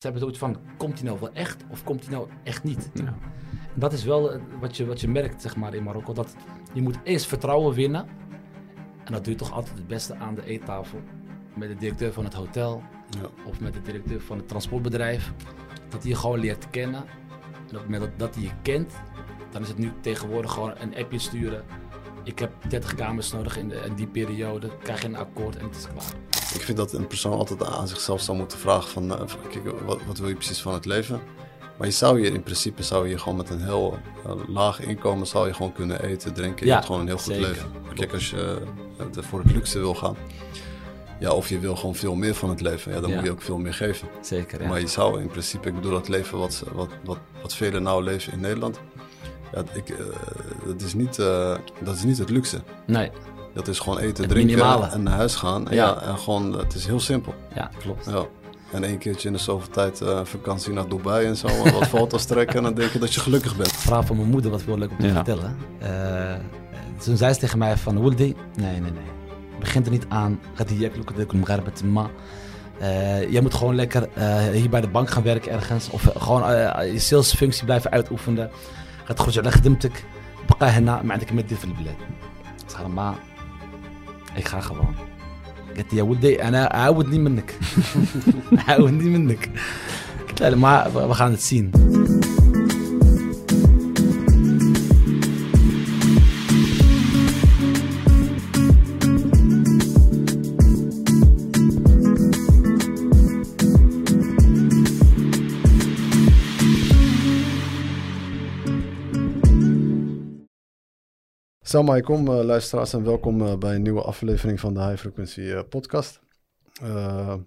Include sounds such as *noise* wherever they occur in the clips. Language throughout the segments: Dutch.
Ze hebben zoiets van, komt hij nou wel echt of komt hij nou echt niet? Ja. En dat is wel eh, wat je, wat je merkt zeg maar, in Marokko. Dat je moet eerst vertrouwen winnen. En dat doe je toch altijd het beste aan de eettafel. Met de directeur van het hotel Ja. of met de directeur van het transportbedrijf. Dat hij je gewoon leert kennen. En op het moment dat, dat hij je kent, dan is het nu tegenwoordig gewoon een appje sturen. Ik heb 30 kamers nodig in, de, in die periode. Krijg je een akkoord en het is klaar. Ik vind dat een persoon altijd aan zichzelf zou moeten vragen van, eh, kijk, wat, wat wil je precies van het leven? Maar je zou hier in principe zou je gewoon met een heel laag inkomen zou je gewoon kunnen eten, drinken. Ja, je hebt gewoon een heel goed zeker. leven. Kijk, als je eh, voor het luxe wil gaan, ja, of je wil gewoon veel meer van het leven, ja, dan Ja. moet je ook veel meer geven. Zeker, ja. Maar je zou in principe, ik bedoel dat leven wat, wat, wat, wat velen nou leven in Nederland, ja, ik, eh, dat, is niet, dat is niet het luxe. Nee, Dat is gewoon eten, Het drinken minimale. en naar huis gaan. En Ja. Ja. en gewoon, het is heel simpel. ja, klopt. Ja. En één keertje in de zoveel tijd eh, vakantie naar Dubai en zo. En wat foto's *laughs* trekken en dan denk je dat je gelukkig bent. Het verhaal van mijn moeder, wat wel leuk om te Ja. vertellen. Eh, toen zei ze tegen mij van, Wuldi, nee, nee, nee. Begint er niet aan. Gaat die jekloeken de mgarbat ma. Eh, Jij moet gewoon lekker eh, hier bij de bank gaan werken ergens. Of eh, gewoon eh, je salesfunctie blijven uitoefenen. Gaat goed je خدمتك بقى هنا ما عندك مادة في البلاد. Ik zeg maar, Ik ga gewoon. قالت لي يا ولدي أنا عاودني منك. *laughs* عاودني منك. قلت لها maar we we Salam alaikum, eh, luisteraars en welkom eh, bij een nieuwe aflevering van de High Frequency eh, podcast.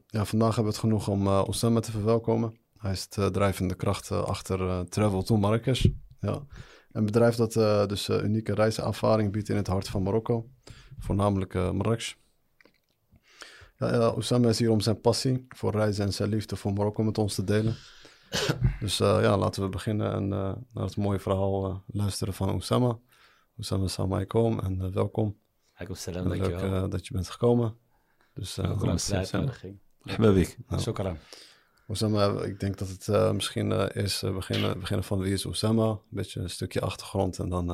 Ja, vandaag hebben we het genoeg om Osama te verwelkomen. Hij is de drijvende kracht achter Travel to Marrakesh. Ja. Een bedrijf dat dus unieke reiservaring biedt in het hart van Marokko. Voornamelijk Marrakesh. Ja, Osama is hier om zijn passie voor reizen en zijn liefde voor Marokko met ons te delen. *coughs* dus ja, laten we beginnen en naar het mooie verhaal luisteren van Osama. Osama salam alaikum en eh, welkom. Alaikum salam, leuk eh, dat je bent gekomen. Dus uh, de uitnodiging. Habibik. Shukran. Osama, ik denk dat het misschien eh, eerst beginnen, beginnen van wie is Osama. Een beetje een stukje achtergrond en dan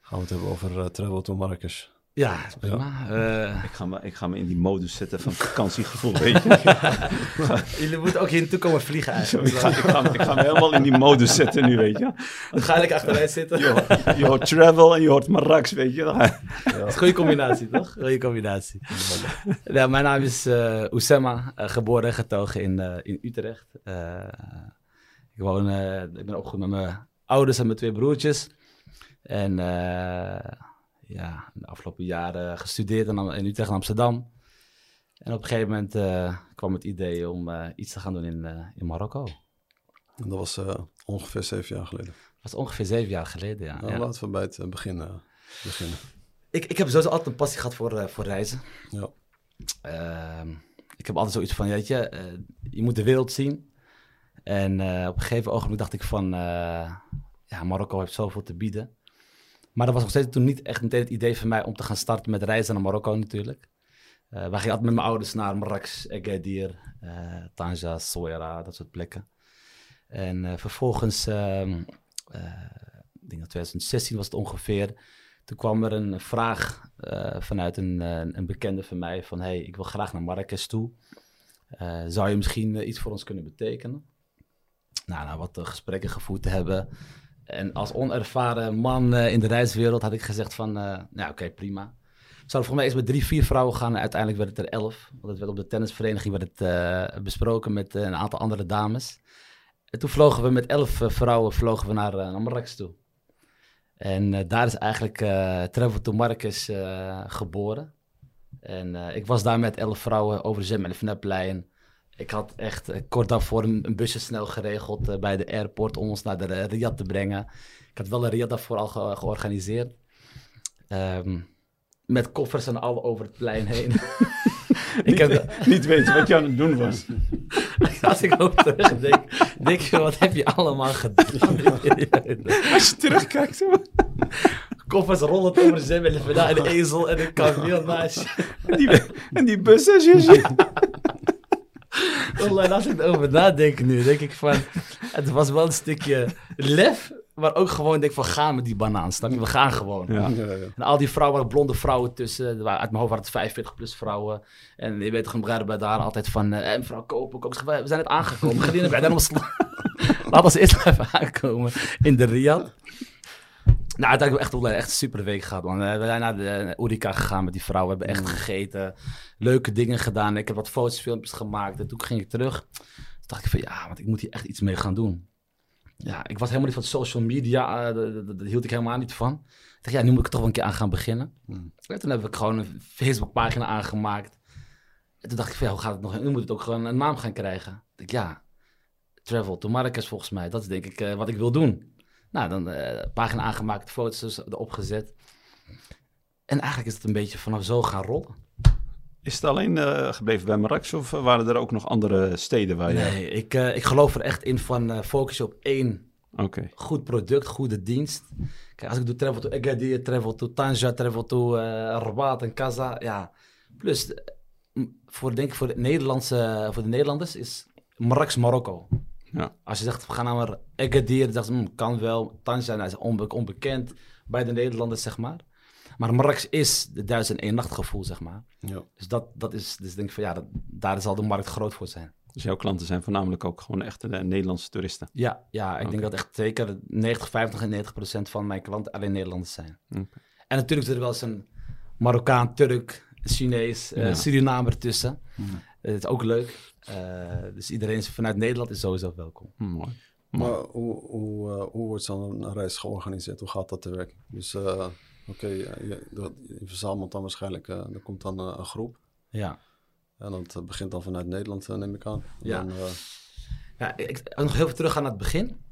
gaan we het hebben over travel to Marrakesh. Ja, prima. Eh, Ik ga, me, ik ga me in die modus zetten van vakantiegevoel, *laughs* weet je. jullie moeten ook hier naartoe komen vliegen ik, eigenlijk. ga, ik, ga, me- ik ga me helemaal in die modus zetten nu, weet je. Dan ga ik achteruit zitten. Je hoort, je hoort travel en je hoort Marrakesh, weet je. Je- Dat is een goede combinatie, toch? Goede combinatie. Ja, mijn naam is eh, geboren en getogen in, eh, in Utrecht. Eh, ik, woon, eh, ik ben opgegroeid met mijn ouders en mijn twee broertjes. En eh, ja, de afgelopen jaren gestudeerd in, in Utrecht en Amsterdam. En op een gegeven moment eh, kwam het idee om eh, iets te gaan doen in, eh, in Marokko. En dat was ongeveer zeven jaar geleden. Dat was ongeveer zeven jaar geleden, ja. Nou, ja. Laten we bij het begin beginnen. Ik, ik heb sowieso altijd een passie gehad voor, voor reizen. Ja. Ehm, ik heb altijd zoiets van, weet je, je moet de wereld zien. En op een gegeven ogenblik dacht ik van, ja, Marokko heeft zoveel te bieden. Maar dat was nog steeds toen niet echt meteen het idee van mij om te gaan starten met reizen naar Marokko natuurlijk. Eh wij gingen altijd met mijn ouders naar Marrakesh, Agadir, eh Tanja, Soera, dat soort plekken. En eh, vervolgens, ehm, eh, ik denk dat 2016 was het ongeveer, toen kwam er een vraag vanuit een, een bekende van mij van, hey, ik wil graag naar Marrakesh toe. Zou je misschien iets voor ons kunnen betekenen? Nou, nou wat gesprekken gevoerd te hebben. En als onervaren man eh, in de reiswereld had ik gezegd van, eh, nou oké, prima. We zouden volgens mij eerst met drie, vier vrouwen gaan en uiteindelijk werd het er elf. Want het werd op de tennisvereniging werd het, eh, besproken met een aantal andere dames. En toen vlogen we met elf vrouwen vlogen we naar, naar Marrakesh toe. En daar is eigenlijk eh Travel to eh, geboren. En ik was daar met elf vrouwen over de Zem en Fnaplein. Ik had echt eh, kort daarvoor een, een busje snel geregeld eh, bij de airport om ons naar de Riyadh te brengen. Ik had wel een Riyadh daarvoor al ge- georganiseerd. Ehm, met koffers en al over het plein heen. *laughs* ik heb, Niet weten wat je aan het doen was. *laughs* als ik ook terugdenk, denk je, wat heb je allemaal gedaan? Als je terugkijkt, koffers rollend over de en een ezel en een kameel naast je. En die, en die bus, *laughs* Wallahi, als ik erover nadenk nu, denk ik van... Het was wel een stukje lef, maar ook gewoon denk van ga met die banaan, snap je? We gaan gewoon. Ja. Ja, ja. En al die vrouwen, waren blonde vrouwen tussen. Er waren- Uit mijn hoofd waren het 45 plus vrouwen. En je weet toch, begrijpen bij daar altijd van... eh mevrouw Kopen. We zijn net aangekomen. Gedienen bij dan *laughs* Laat ons eerst even aankomen in de Riyadh. Nou, uiteindelijk hebben we echt, een super week gehad, man. Eh, We zijn naar de eh, Oerika gegaan met die vrouwen. We hebben echt gegeten. Leuke dingen gedaan. Ik heb wat foto's, filmpjes gemaakt. En toen ging ik terug. Toen dacht ik van, ja, want ik moet hier echt iets mee gaan doen. Ja, ik was helemaal niet van social media. eh, daar- hield ik helemaal niet van. Ik dacht, ja, nu moet ik er toch wel een keer aan gaan beginnen. Hmm. En toen heb ik gewoon een Facebookpagina aangemaakt. En toen dacht ik van, ja, hoe gaat het nog? Nu moet het ook gewoon een naam gaan krijgen. Ik dacht, ja, Travel to Marrakesh volgens mij. Dat is denk ik eh, wat ik wil doen. Nou, dan eh pagina aangemaakt, foto's dus erop gezet. En eigenlijk is het een beetje vanaf zo gaan rollen. Is het alleen eh, gebleven bij Marrakesh of waren er ook nog andere steden waar je... Nee, ik, eh, ik geloof er echt in van focus op één goed product, goede dienst. Kijk, als ik doe travel to Agadir, travel to Tanja, travel to Rabat en Casa, ja. Plus, voor, denk ik voor de, Nederlandse, voor de Nederlanders is Marrakesh Marokko. Ja. Als je zegt, we gaan naar Agadir, dan zeggen ze, "Hm, kan wel. Tanja nou, is onbe- onbekend bij de Nederlanders, zeg maar. Maar Marrakesh is de duizend en één nacht gevoel, zeg maar. Ja. Dus dat, dat is, dus denk ik van, ja, dat, daar zal de markt groot voor zijn. Dus jouw klanten zijn voornamelijk ook gewoon echte eh, Nederlandse toeristen. Ja, ja ik denk dat echt zeker 90, 50 en 90 procent van mijn klanten alleen Nederlanders zijn. Oké. En natuurlijk zit er wel eens een Marokkaan, Turk, Chinees, eh. Surinamer tussen. Hmm. Het is ook leuk. Eh, dus iedereen is vanuit Nederland is sowieso welkom. Hm, mooi. Maar hoe, hoe, eh, hoe wordt zo'n reis georganiseerd? Hoe gaat dat te werk? Dus eh, oké, je, verzamelt dan waarschijnlijk, er komt dan een groep. Ja. En dat begint dan vanuit Nederland, neem ik aan. Ja. Dan, eh, Ja, ik, nog heel veel terug naar het begin.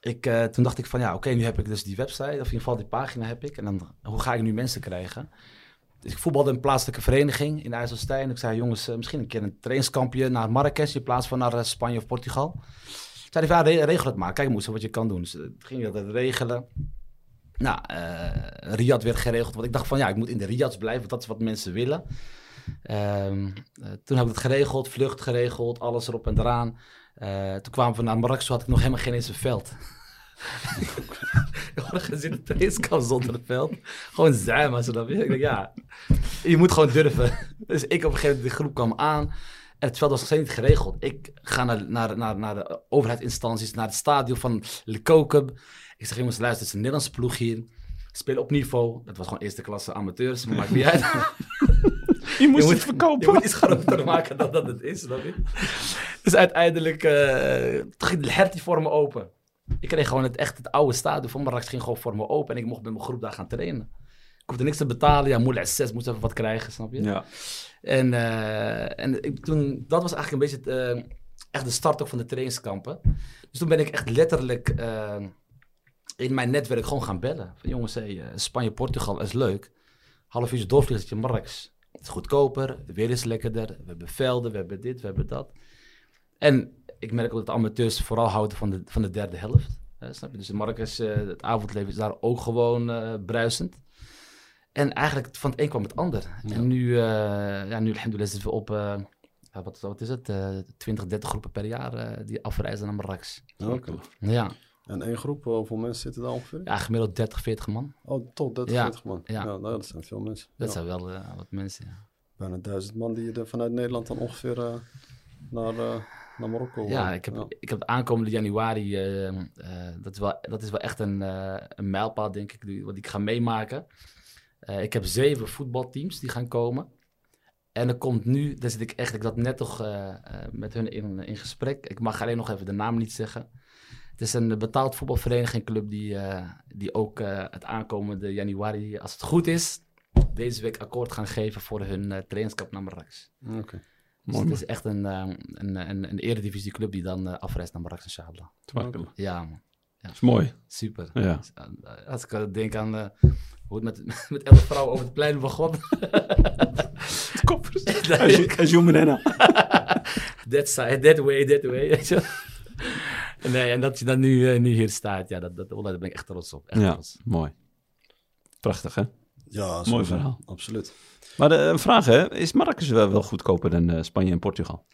Ik, eh, toen dacht ik van ja, oké, nu heb ik dus die website, of in ieder geval die pagina heb ik. En dan, hoe ga ik nu mensen krijgen? Ik voetbalde in een plaatselijke vereniging in IJsselstein. Ik zei, jongens, eh, misschien een keer een trainingskampje naar Marrakesh in plaats van naar eh, Spanje of Portugal. Zei ja, re- regel het maar. Kijk moest wat je kan doen. Dus eh, toen ging dat regelen. Nou, Riyadh werd geregeld. Want ik dacht van ja, ik moet in de Riyadhs blijven. Want dat is wat mensen willen. Ehm, eh, toen heb ik het geregeld, vlucht geregeld, alles erop en eraan. Toen kwamen we naar Marrakesh, had ik nog helemaal geen eens een veld. Ik had gezien een trainingskamp zonder een veld. Gewoon zijn, maar snap je? Ik dacht, ja, je moet gewoon durven. Dus ik op een gegeven moment, de groep kwam aan. En het veld was nog steeds niet geregeld. Ik ga naar, naar, naar, naar de overheidsinstanties, naar het stadion van Le Kokub. Ik zeg, jongens, luister, het is een Nederlandse ploeg hier. Spelen op niveau. Dat was gewoon eerste klasse amateurs, maar maakt niet uit. *laughs* Je moest Je het moet- verkopen. Je moet iets groter maken dan dat het is? Dus uiteindelijk toen ging de hertie voor me open. Ik kreeg gewoon het, echt het oude stadion van Marrakesh ging gewoon voor me open. En ik mocht met mijn groep daar gaan trainen. Ik hoefde niks te betalen. Ja, moeilijk 6 moest even wat krijgen, snap je? Ja. En, eh, en ik, toen, dat was eigenlijk een beetje eh, echt de start ook van de trainingskampen. Dus toen ben ik echt letterlijk eh, in mijn netwerk gewoon gaan bellen. Van jongens, hey, Spanje, Portugal is leuk. Half uurtje doorvliegen naar Marrakesh. Het is goedkoper, weer is lekkerder. We hebben velden, we hebben dit, we hebben dat. En ik merk ook dat amateurs vooral houden van de, van de derde helft. Snap je? Dus in Marrakesh, eh, het avondleven is daar ook gewoon eh, bruisend. En eigenlijk van het een kwam het ander. Ja. En nu, eh ja, nu alhamdulillah zitten we op, eh, wat, wat is het, eh 20, 30 groepen per jaar die afreizen naar Marrakesh. Oké. Ja, En één groep, hoeveel mensen zitten daar ongeveer? ja gemiddeld 30, 40 man. Oh, tot 30, Ja. 40 man. Ja. Ja, nou, dat zijn veel mensen. Dat Ja. zijn wel wat mensen, ja. Bijna duizend man die er vanuit Nederland dan ongeveer eh, naar, eh, naar Marokko Ja, ik heb, ja. ik heb het aankomende januari, eh, eh, dat, is wel, dat is wel echt een, eh, een mijlpaal, denk ik, die, wat ik ga meemaken. Eh, ik heb zeven voetbalteams die gaan komen. En er komt nu, daar zit ik echt, ik zat net toch met hun in, in gesprek. Ik mag alleen nog even de naam niet zeggen. Het is een betaald voetbalvereniging die, die ook het aankomende januari, als het goed is, deze week akkoord gaan geven voor hun trainingskamp naar Marrakesh. Oké. Dus het is echt een, eh, een, een, een eredivisieclub die dan eh, afreist naar Marrakesh, inshallah. Tabarak. Ja, man. Dat is mooi. Super. Ja. Dus, eh, Als ik eh, denk aan eh, hoe het met, *laughs* met elf vrouwen over het plein begon. *laughs* Koppers. *laughs* Ajumenena. that side, that way, that way. nee, en dat je dan nu, nu hier staat, ja, dat, dat, wallah, daar ben ik echt trots op. Echt Ja, trots. mooi. Prachtig, hè? Ja, Mooi verhaal. Absoluut. Maar de, een vraag, hè? Is Marrakesh wel, wel goedkoper dan eh, Spanje en Portugal?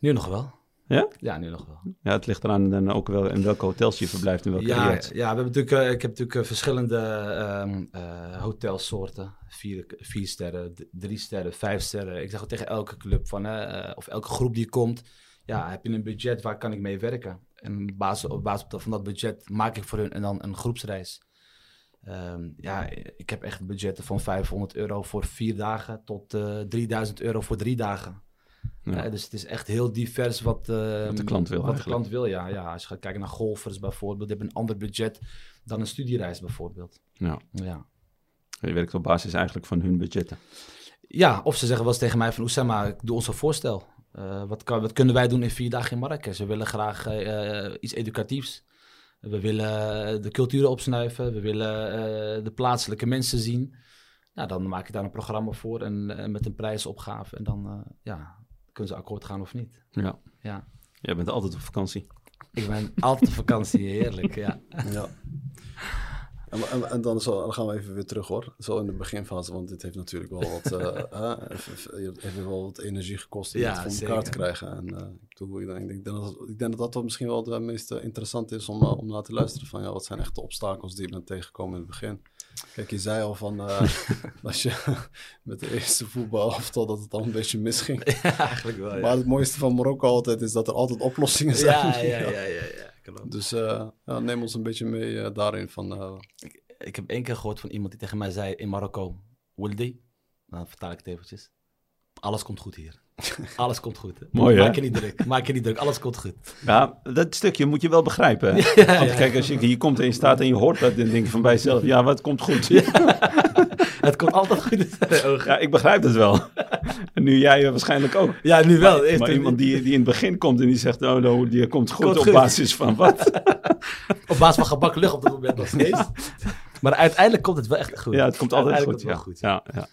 Nu nog wel. Ja? Ja, nu nog wel. Ja, het ligt eraan dan ook wel in welke hotels je verblijft en welke Ja, ja we hebben natuurlijk, eh, ik heb natuurlijk eh, verschillende ehm, eh, hotelsoorten. Vier, vier sterren, drie sterren, vijf sterren. Ik zeg ook tegen elke club van, of elke groep die komt, ja, heb je een budget, waar kan ik mee werken? En op basis, op basis van dat budget maak ik voor hun en dan een groepsreis. Ehm, ja, ik heb echt budgetten van 500 euro voor vier dagen tot eh 3000 euro voor drie dagen. Ja. Eh, dus het is echt heel divers wat, eh, Wat de klant wil Wat de klant wil, ja. ja. Als je gaat kijken naar golfers bijvoorbeeld, die hebben een ander budget dan een studiereis bijvoorbeeld. Ja. Ja. Je werkt op basis eigenlijk van hun budgetten. ja, of ze zeggen wel eens tegen mij van Oussama, ik doe ons een voorstel. Eh, wat, kan, wat kunnen wij doen in vier dagen in Marrakesh? We willen graag eh, eh, iets educatiefs. We willen eh, de culturen opsnuiven. We willen eh, de plaatselijke mensen zien. Nou, dan maak ik daar een programma voor en eh, met een prijsopgave. En dan ja, kunnen ze akkoord gaan of niet. Ja. Ja. Jij bent altijd op vakantie. Ik ben altijd op vakantie, heerlijk. Ja. Ja. *laughs* En, en, en dan, zo, dan gaan we even weer terug hoor. Zo in de beginfase, want dit heeft natuurlijk wel wat, eh, *laughs* het heeft wel wat energie gekost om Ja, het voor elkaar te krijgen. En eh, ik, bedoel, ik, denk, ik, denk dat, ik denk dat dat wel misschien wel de meest eh, interessant is om, om naar te luisteren. Van ja, wat zijn echt de obstakels die je bent tegengekomen in het begin? Kijk, je zei al van *laughs* als je *laughs* met de eerste voetbalaftal dat het al een beetje misging. ja, eigenlijk wel. Maar het mooiste van Marokko altijd is dat er altijd oplossingen zijn. Ja, ja, ja, ja, ja, klopt. Dus eh, ja, neem ons een beetje mee eh, daarin van... eh, Ik heb één keer gehoord van iemand die tegen mij zei in Marokko, Wildi, dan vertaal ik het eventjes. Alles komt goed hier. Alles komt goed. hè. Mooi, hè? Maak je niet druk. Maak je niet druk. Alles komt goed. Ja, dat stukje moet je wel begrijpen. *laughs* Ja, Want kijk, als je hier komt en je staat en je hoort dat, dan denk je van bij jezelf, ja, wat komt goed. *laughs* Het komt altijd goed in zijn ogen. Ja, ik begrijp het wel. En nu jij eh, waarschijnlijk ook. Ja, nu wel. Maar iemand die, die in het begin komt en die zegt, oh, nou, die komt goed Komt op goed. basis van wat? *laughs* Op basis van gebakken lucht op dat moment nog steeds. Maar uiteindelijk komt het wel echt goed. Ja, het komt altijd goed. Ja. goed. Ja, ja.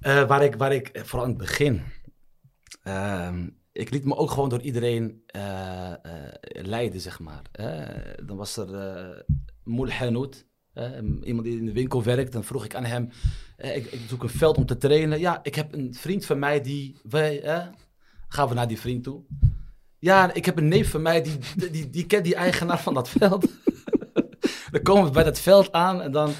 Eh, waar, ik, waar ik, eh, vooral in het begin, ehm, ik liet me ook gewoon door iedereen eh, leiden, zeg maar. Dan was er eh eh, iemand die in de winkel werkt. Dan vroeg ik aan hem, ik, ik zoek een veld om te trainen. Ja, ik heb een vriend van mij die, wij, gaan we naar die vriend toe. Ja, ik heb een neef van mij die, die, die, die kent die eigenaar van dat veld. *laughs* dan komen we bij dat veld aan en dan...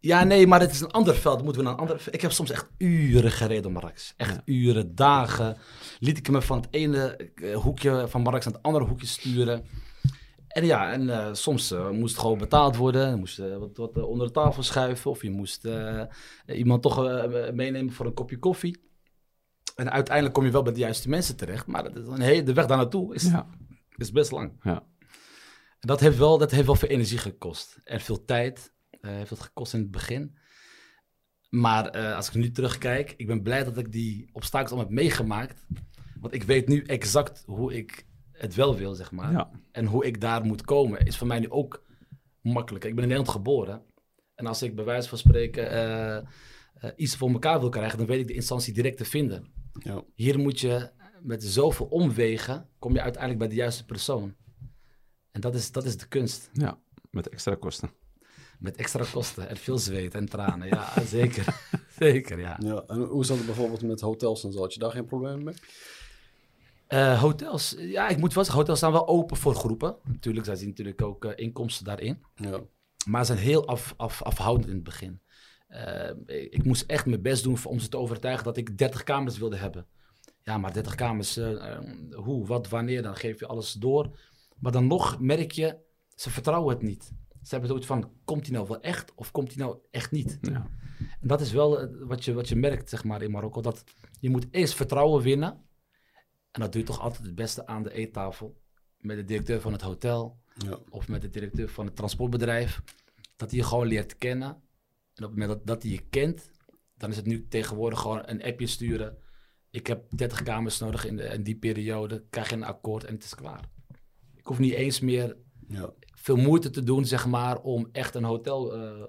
Ja, nee, maar het is een ander veld. Moeten we naar een ander veld. Ik heb soms echt uren gereden op Marrakesh. Echt uren, dagen. Liet ik me van het ene eh, hoekje van Marrakesh naar het andere hoekje sturen. En ja, en eh, soms eh, moest het gewoon betaald worden. Je moest wat, wat onder de tafel schuiven. Of je moest iemand toch meenemen voor een kopje koffie. En uiteindelijk kom je wel bij de juiste mensen terecht. Maar dat is een hele, de weg daar naartoe is, Ja. is best lang. Ja. En dat heeft, wel, dat heeft wel veel energie gekost. En veel tijd heeft dat gekost in het begin. Maar eh, als ik nu terugkijk, ik ben blij dat ik die obstakels allemaal heb meegemaakt. Want ik weet nu exact hoe ik het wel wil, zeg maar. Ja. En hoe ik daar moet komen is voor mij nu ook makkelijker. Ik ben in Nederland geboren. En als ik bij wijze van spreken eh, eh, iets voor elkaar wil krijgen, dan weet ik de instantie direct te vinden. ja. Hier moet je met zoveel omwegen, kom je uiteindelijk bij de juiste persoon. En dat is, dat is de kunst. ja, met extra kosten. Met extra kosten en veel zweet en tranen. Ja, *laughs* zeker. zeker, ja. Ja, en hoe zat het bijvoorbeeld met hotels en zo? Had je daar geen problemen mee? Eh, hotels, ja, ik moet wel zeggen, hotels staan wel open voor groepen. Natuurlijk, zij zien natuurlijk ook eh, inkomsten daarin. Ja. Maar ze zijn heel af, af, afhoudend in het begin. Eh, ik moest echt mijn best doen om ze te overtuigen dat ik 30 kamers wilde hebben. Ja, maar 30 kamers, hoe, wat, wanneer, dan geef je alles door. Maar dan nog merk je, ze vertrouwen het niet. Ze hebben zoiets van, komt hij nou wel echt of komt hij nou echt niet? Ja. En dat is wel eh, wat je, wat je merkt, zeg maar, in Marokko. Dat je moet eerst vertrouwen winnen. En dat doe je toch altijd het beste aan de eettafel. Met de directeur van het hotel Ja. of met de directeur van het transportbedrijf. Dat hij je gewoon leert kennen. En op het moment dat, dat hij je kent, dan is het nu tegenwoordig gewoon een appje sturen. Ik heb 30 kamers nodig in, de, in die periode. Krijg je een akkoord en het is klaar. Ik hoef niet eens meer Ja. Veel moeite te doen, zeg maar, om echt een hotel, eh,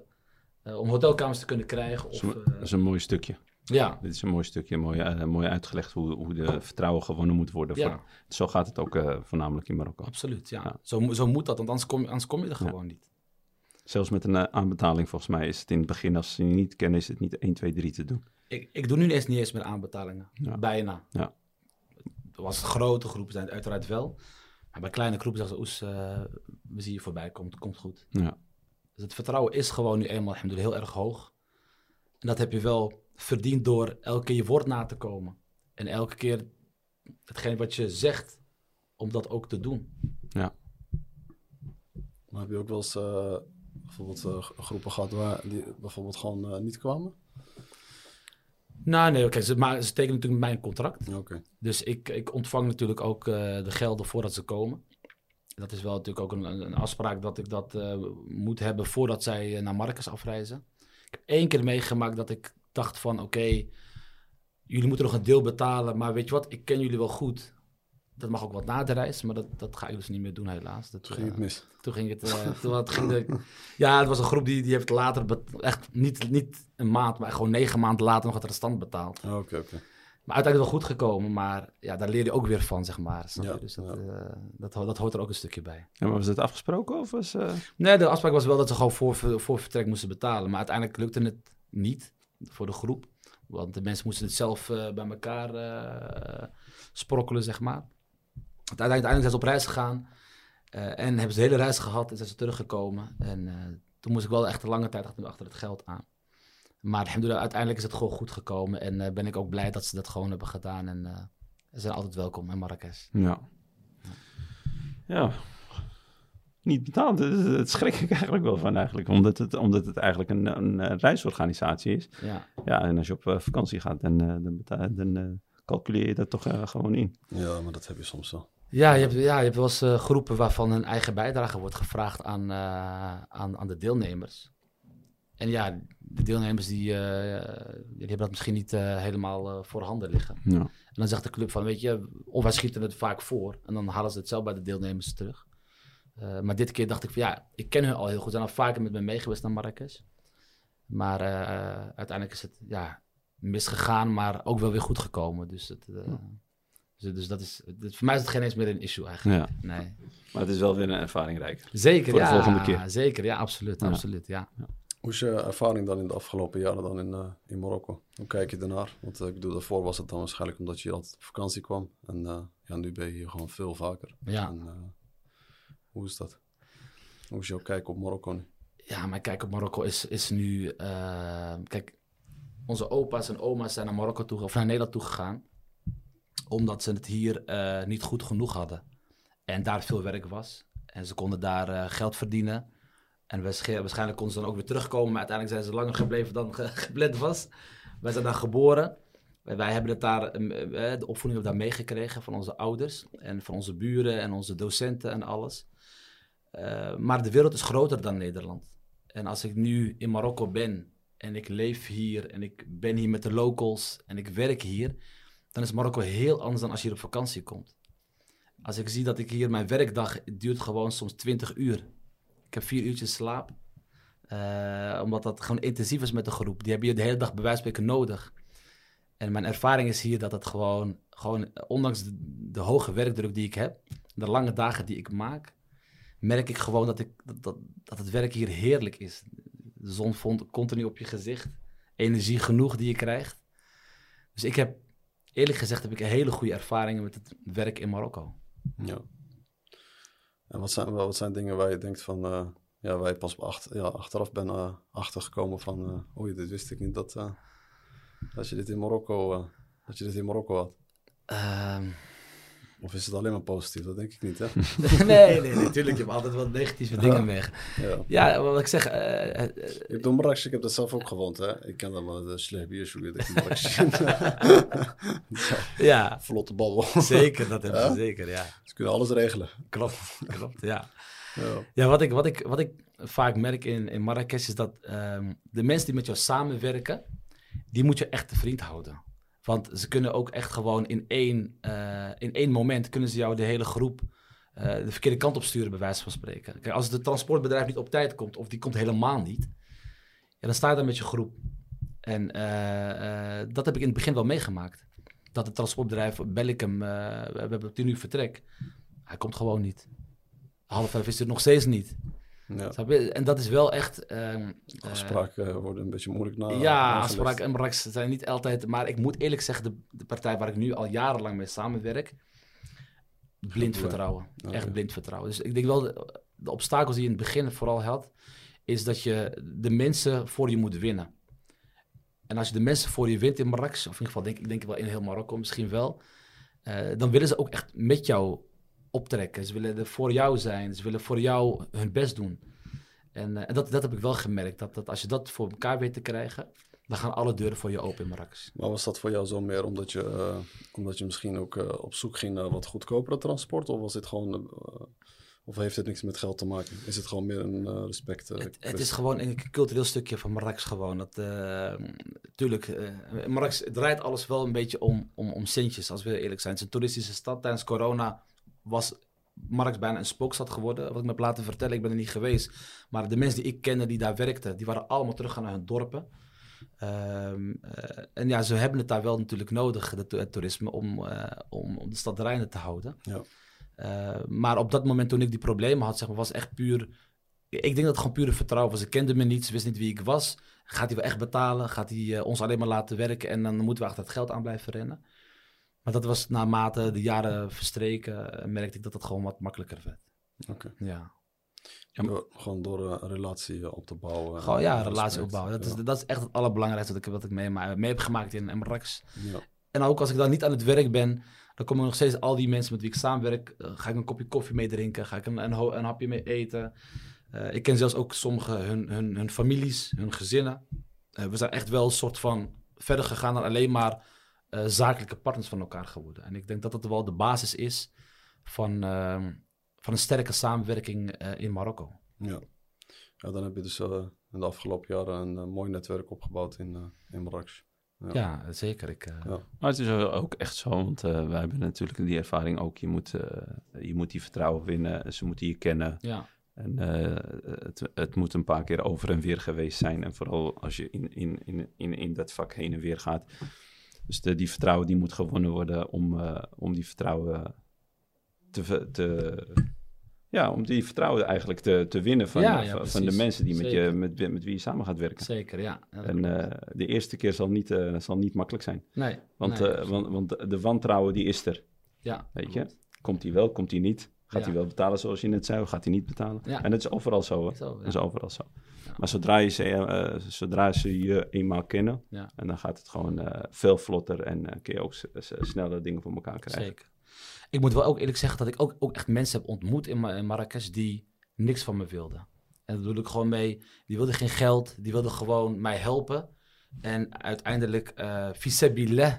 eh, om hotelkamers te kunnen krijgen. Dat Of, is, een, eh, dat is een mooi stukje. ja, Dit is een mooi stukje, mooi, mooi uitgelegd hoe, hoe de vertrouwen gewonnen moet worden. Ja. Voor- zo gaat het ook voornamelijk in Marokko. absoluut. Ja. Ja. Zo, zo moet dat, want anders kom, je- anders kom je er gewoon niet. Zelfs met een aanbetaling volgens mij is het in het begin, als ze je niet kennen, is het niet 1, 2, 3 te doen. Ik, ik doe nu eens niet eens meer aanbetalingen. Ja. Bijna. Ja. was het grote groepen zijn het uiteraard wel. Maar bij kleine groepen zeggen ze, Oes, eh, we zien je voorbij, komt, komt goed. Ja. Dus het vertrouwen is gewoon nu eenmaal heel erg hoog. En dat heb je wel verdiend door elke keer je woord na te komen. En elke keer hetgeen wat je zegt, om dat ook te doen. Ja. Maar heb je ook wel eens eh, bijvoorbeeld eh, groepen gehad waar die bijvoorbeeld gewoon eh, niet kwamen? Nou nee, oké, ze, maar ze tekenen natuurlijk met mij een contract. Dus ik, ik ontvang natuurlijk ook eh, de gelden voordat ze komen. Dat is wel natuurlijk ook een, een een afspraak dat ik dat eh, moet hebben voordat zij eh, naar Marcus afreizen. Ik heb één keer meegemaakt dat ik dacht van oké, jullie moeten nog een deel betalen, maar weet je wat, ik ken jullie wel goed. Dat mag ook wat na de reis, maar dat, dat ga ik dus niet meer doen helaas. Dat, Toen ging eh, het mis. toen ging het, eh, *laughs* toen het ging de, ja, het was een groep die, die heeft later, echt niet, niet een maand, maar gewoon negen maanden later nog het restant betaald. Ah, Oké, oké. Maar uiteindelijk wel goed gekomen, maar ja, daar leer je ook weer van, zeg maar. Snap je? Ja, dus dat, ja. eh, dat, dat hoort er ook een stukje bij. En maar was het afgesproken of was... eh, Nee, de afspraak was wel dat ze gewoon voor, voor vertrek moesten betalen. Maar uiteindelijk lukte het niet voor de groep. Want de mensen moesten het zelf eh, bij elkaar eh, sprokkelen, zeg maar. Uiteindelijk, uiteindelijk zijn ze op reis gegaan. eh, en hebben ze de hele reis gehad en zijn ze teruggekomen. En eh, toen moest ik wel echt een lange tijd achter, het geld aan. Maar alhamdulillah, uiteindelijk is het gewoon goed gekomen. En eh, ben ik ook blij dat ze dat gewoon hebben gedaan. En eh, ze zijn altijd welkom in Marrakesh. Ja. Ja. Niet betaald. Dat schrik ik eigenlijk wel van eigenlijk. Omdat het, omdat het eigenlijk een, een, eh, reisorganisatie is. Ja. Ja, en als je op eh, vakantie gaat, dan, eh, dan, dan eh, calculeer je dat toch eh, gewoon in. Ja, maar dat heb je soms wel. Ja, je hebt, ja, je hebt wel eens eh, groepen waarvan een eigen bijdrage wordt gevraagd aan, eh, aan, aan de deelnemers. En ja, de deelnemers die, eh, die hebben dat misschien niet helemaal voorhanden liggen. Ja. En dan zegt de club van, weet je, of wij schieten het vaak voor. En dan halen ze het zelf bij de deelnemers terug. Maar dit keer dacht ik van, ja, ik ken hun al heel goed. Ze zijn al vaker met me meegeweest naar Marrakesh. Maar uiteindelijk is het, ja, misgegaan, maar ook wel weer goed gekomen. Dus, het, dus, dus dat is, het- voor mij is het geen eens meer een issue eigenlijk. ja. Nee. Maar het is wel weer een ervaring rijk. Zeker, Voor de ja. volgende keer. Zeker, ja, absoluut, Ja. absoluut, ja. Hoe is je ervaring dan in de afgelopen jaren dan in, eh, in Marokko? Hoe kijk je ernaar? Want eh, ik bedoel, daarvoor was het dan waarschijnlijk omdat je altijd op vakantie kwam. En eh, ja, nu ben je hier gewoon veel vaker. Ja. En, eh, hoe is dat? Hoe is jouw kijk op Marokko nu? Ja, mijn kijk op Marokko is, is nu... eh, kijk, onze opa's en oma's zijn naar Marokko toe, of naar Nederland toe gegaan. Omdat ze het hier eh, niet goed genoeg hadden. En daar veel werk was. En ze konden daar eh, geld verdienen. En waarsch- waarschijnlijk konden ze dan ook weer terugkomen. Maar uiteindelijk zijn ze langer gebleven dan ge- *laughs* was. Wij zijn daar geboren. Wij- hebben het daar, eh, eh, de opvoeding hebben daar meegekregen van onze ouders. En van onze buren en onze docenten en alles. Maar de wereld is groter dan Nederland. En als ik nu in Marokko ben en ik leef hier en ik ben hier met de locals en ik werk hier, dan is Marokko heel anders dan als je hier op vakantie komt. Als ik zie dat ik hier mijn werkdag duurt gewoon soms 20 uur. Ik heb vier uurtjes slaap. Eh, omdat dat gewoon intensief is met de groep. Die hebben je de hele dag bij wijze van spreken nodig. En mijn ervaring is hier dat het gewoon, gewoon ondanks de, de hoge werkdruk die ik heb, de lange dagen die ik maak, merk ik gewoon dat, ik, dat, dat, dat het werk hier heerlijk is. De zon vond continu op je gezicht. Energie genoeg die je krijgt. Dus ik heb, eerlijk gezegd, heb ik hele goede ervaringen met het werk in Marokko. Ja. En wat zijn, wat zijn dingen waar je denkt van, eh, ja, waar je pas ja, achteraf bent eh, achtergekomen van, eh oei, dit wist ik niet dat, dat je dit in Marokko, dat je dit in Marokko had. Ehm, Of is het alleen maar positief? Dat denk ik niet, hè? *laughs* nee, nee, natuurlijk. Je hebt altijd wat negatieve dingen mee. ja. Ja, wat ik zeg. eh, eh, Ik heb door Marrakesh, ik heb dat zelf ook gewoond, hè? Ik ken dat maar de slecht bierzoeken. *laughs* Dat ik ja, *laughs* Vlotte babbel. zeker. Dat hebben ze zeker, ja. Ze kunnen alles regelen. Klopt, klopt, ja. Ja. Ja, wat ik, wat ik, wat ik vaak merk in, in Marrakesh is dat ehm, de mensen die met jou samenwerken, die moet je echt te vriend houden. Want ze kunnen ook echt gewoon in één, eh, in één moment kunnen ze jou de hele groep eh, de verkeerde kant op sturen, bij wijze van spreken. Kijk, als het transportbedrijf niet op tijd komt, of die komt helemaal niet, ja, dan sta je daar met je groep. En eh, dat heb ik in het begin wel meegemaakt. Dat het transportbedrijf, bel ik hem, we hebben tien uur vertrek. Hij komt gewoon niet. Half vijf is het nog steeds niet. Ja. Snap je? En dat is wel echt... ehm, eh, Afspraken worden een beetje moeilijk na. ja, afspraken en Marrakesh zijn niet altijd... Maar ik moet eerlijk zeggen, de, de partij waar ik nu al jarenlang mee samenwerk... Blind Ja. vertrouwen. Echt blind vertrouwen. Dus ik denk wel, de, de obstakels die je in het begin vooral had... is dat je de mensen voor je moet winnen. En als je de mensen voor je wint in Marrakesh... of in ieder geval denk ik denk wel in heel Marokko misschien wel... eh, dan willen ze ook echt met jou optrekken. Ze willen er voor jou zijn. Ze willen voor jou hun best doen. En, eh, en dat, dat heb ik wel gemerkt. Dat, dat als je dat voor elkaar weet te krijgen... dan gaan alle deuren voor je open in Marrakesh. Maar was dat voor jou zo meer omdat je, eh, omdat je misschien ook eh, op zoek ging naar wat goedkopere transport? Of was dit gewoon. of heeft het niks met geld te maken? Is het gewoon meer een respect? Het, het is gewoon een cultureel stukje van Marrakesh gewoon. Dat, tuurlijk, Marrakesh draait alles wel een beetje om, om, om centjes, als we eerlijk zijn. Het is een toeristische stad. Tijdens corona was Marrakesh bijna een spookstad geworden. Wat ik me heb laten vertellen, ik ben er niet geweest. Maar de mensen die ik kende die daar werkten, die waren allemaal teruggegaan naar hun dorpen. Ehm, eh, en ja, ze hebben het daar wel natuurlijk nodig, het toerisme, om, eh, om, om de stad te houden. Ja. Eh, maar op dat moment toen ik die problemen had, zeg maar, was echt puur... Ik denk dat het gewoon pure vertrouwen was. Ze kenden me niet, ze wist niet wie ik was. Gaat hij wel echt betalen? Gaat hij ons alleen maar laten werken? En dan moeten we achter het geld aan blijven rennen. Maar dat was naarmate de jaren verstreken, eh, merkte ik dat het gewoon wat makkelijker werd. Oké. Ja. Door- gewoon door eh, een relatie eh, op te bouwen. Gewoon ja, eh, relatie opbouwen. Dat, Ja. is, dat is echt het allerbelangrijkste wat ik, wat ik mee, mee heb gemaakt in Marrakesh. Ja. En ook als ik dan niet aan het werk ben, dan komen nog steeds al die mensen met wie ik samenwerk. eh, ga ik een kopje koffie mee drinken, ga ik een, een, hapje mee eten. Eh, ik ken zelfs ook sommige, hun, hun, hun families, hun gezinnen. Eh, we zijn echt wel een soort van verder gegaan dan alleen maar eh, zakelijke partners van elkaar geworden. En ik denk dat dat wel de basis is van, ehm, van een sterke samenwerking eh, in Marokko. Ja. ja, dan heb je dus eh, in de afgelopen jaren een mooi netwerk opgebouwd in, eh in Marrakesh. Ja. Ja, zeker. Ik, eh, Ja. Maar het is ook echt zo, want eh, wij hebben natuurlijk die ervaring ook. Je moet, eh, je moet die vertrouwen winnen, ze moeten je kennen. ja. En eh, het, het moet een paar keer over en weer geweest zijn. En vooral als je in, in, in, in, in dat vak heen en weer gaat. Dus de, die vertrouwen die moet gewonnen worden om, eh, om die vertrouwen te, te... Ja, om die vertrouwen eigenlijk te, te winnen van, Ja, ja, van, van de mensen die met, je, met, met wie je samen gaat werken. Zeker, ja. En eh, de eerste keer zal niet, eh, zal niet makkelijk zijn. nee. Want, nee, want, want de wantrouwen die is er. ja, Weet je? Komt hij wel, komt hij niet? Gaat Ja. hij wel betalen zoals je net zei, of gaat hij niet betalen? Ja. En dat is overal zo. Hè? Zo. Dat is overal zo. Maar zodra, je ze, eh, zodra ze je eenmaal kennen, en dan gaat het gewoon eh, veel vlotter en eh, kun je ook sneller dingen voor elkaar krijgen. Zeker. Ik moet wel ook eerlijk zeggen dat ik ook, ook echt mensen heb ontmoet in, Ma- in Marrakesh die niks van me wilden. En dat bedoel ik gewoon mee, die wilden geen geld, die wilden gewoon mij helpen. En uiteindelijk, eh visabillah,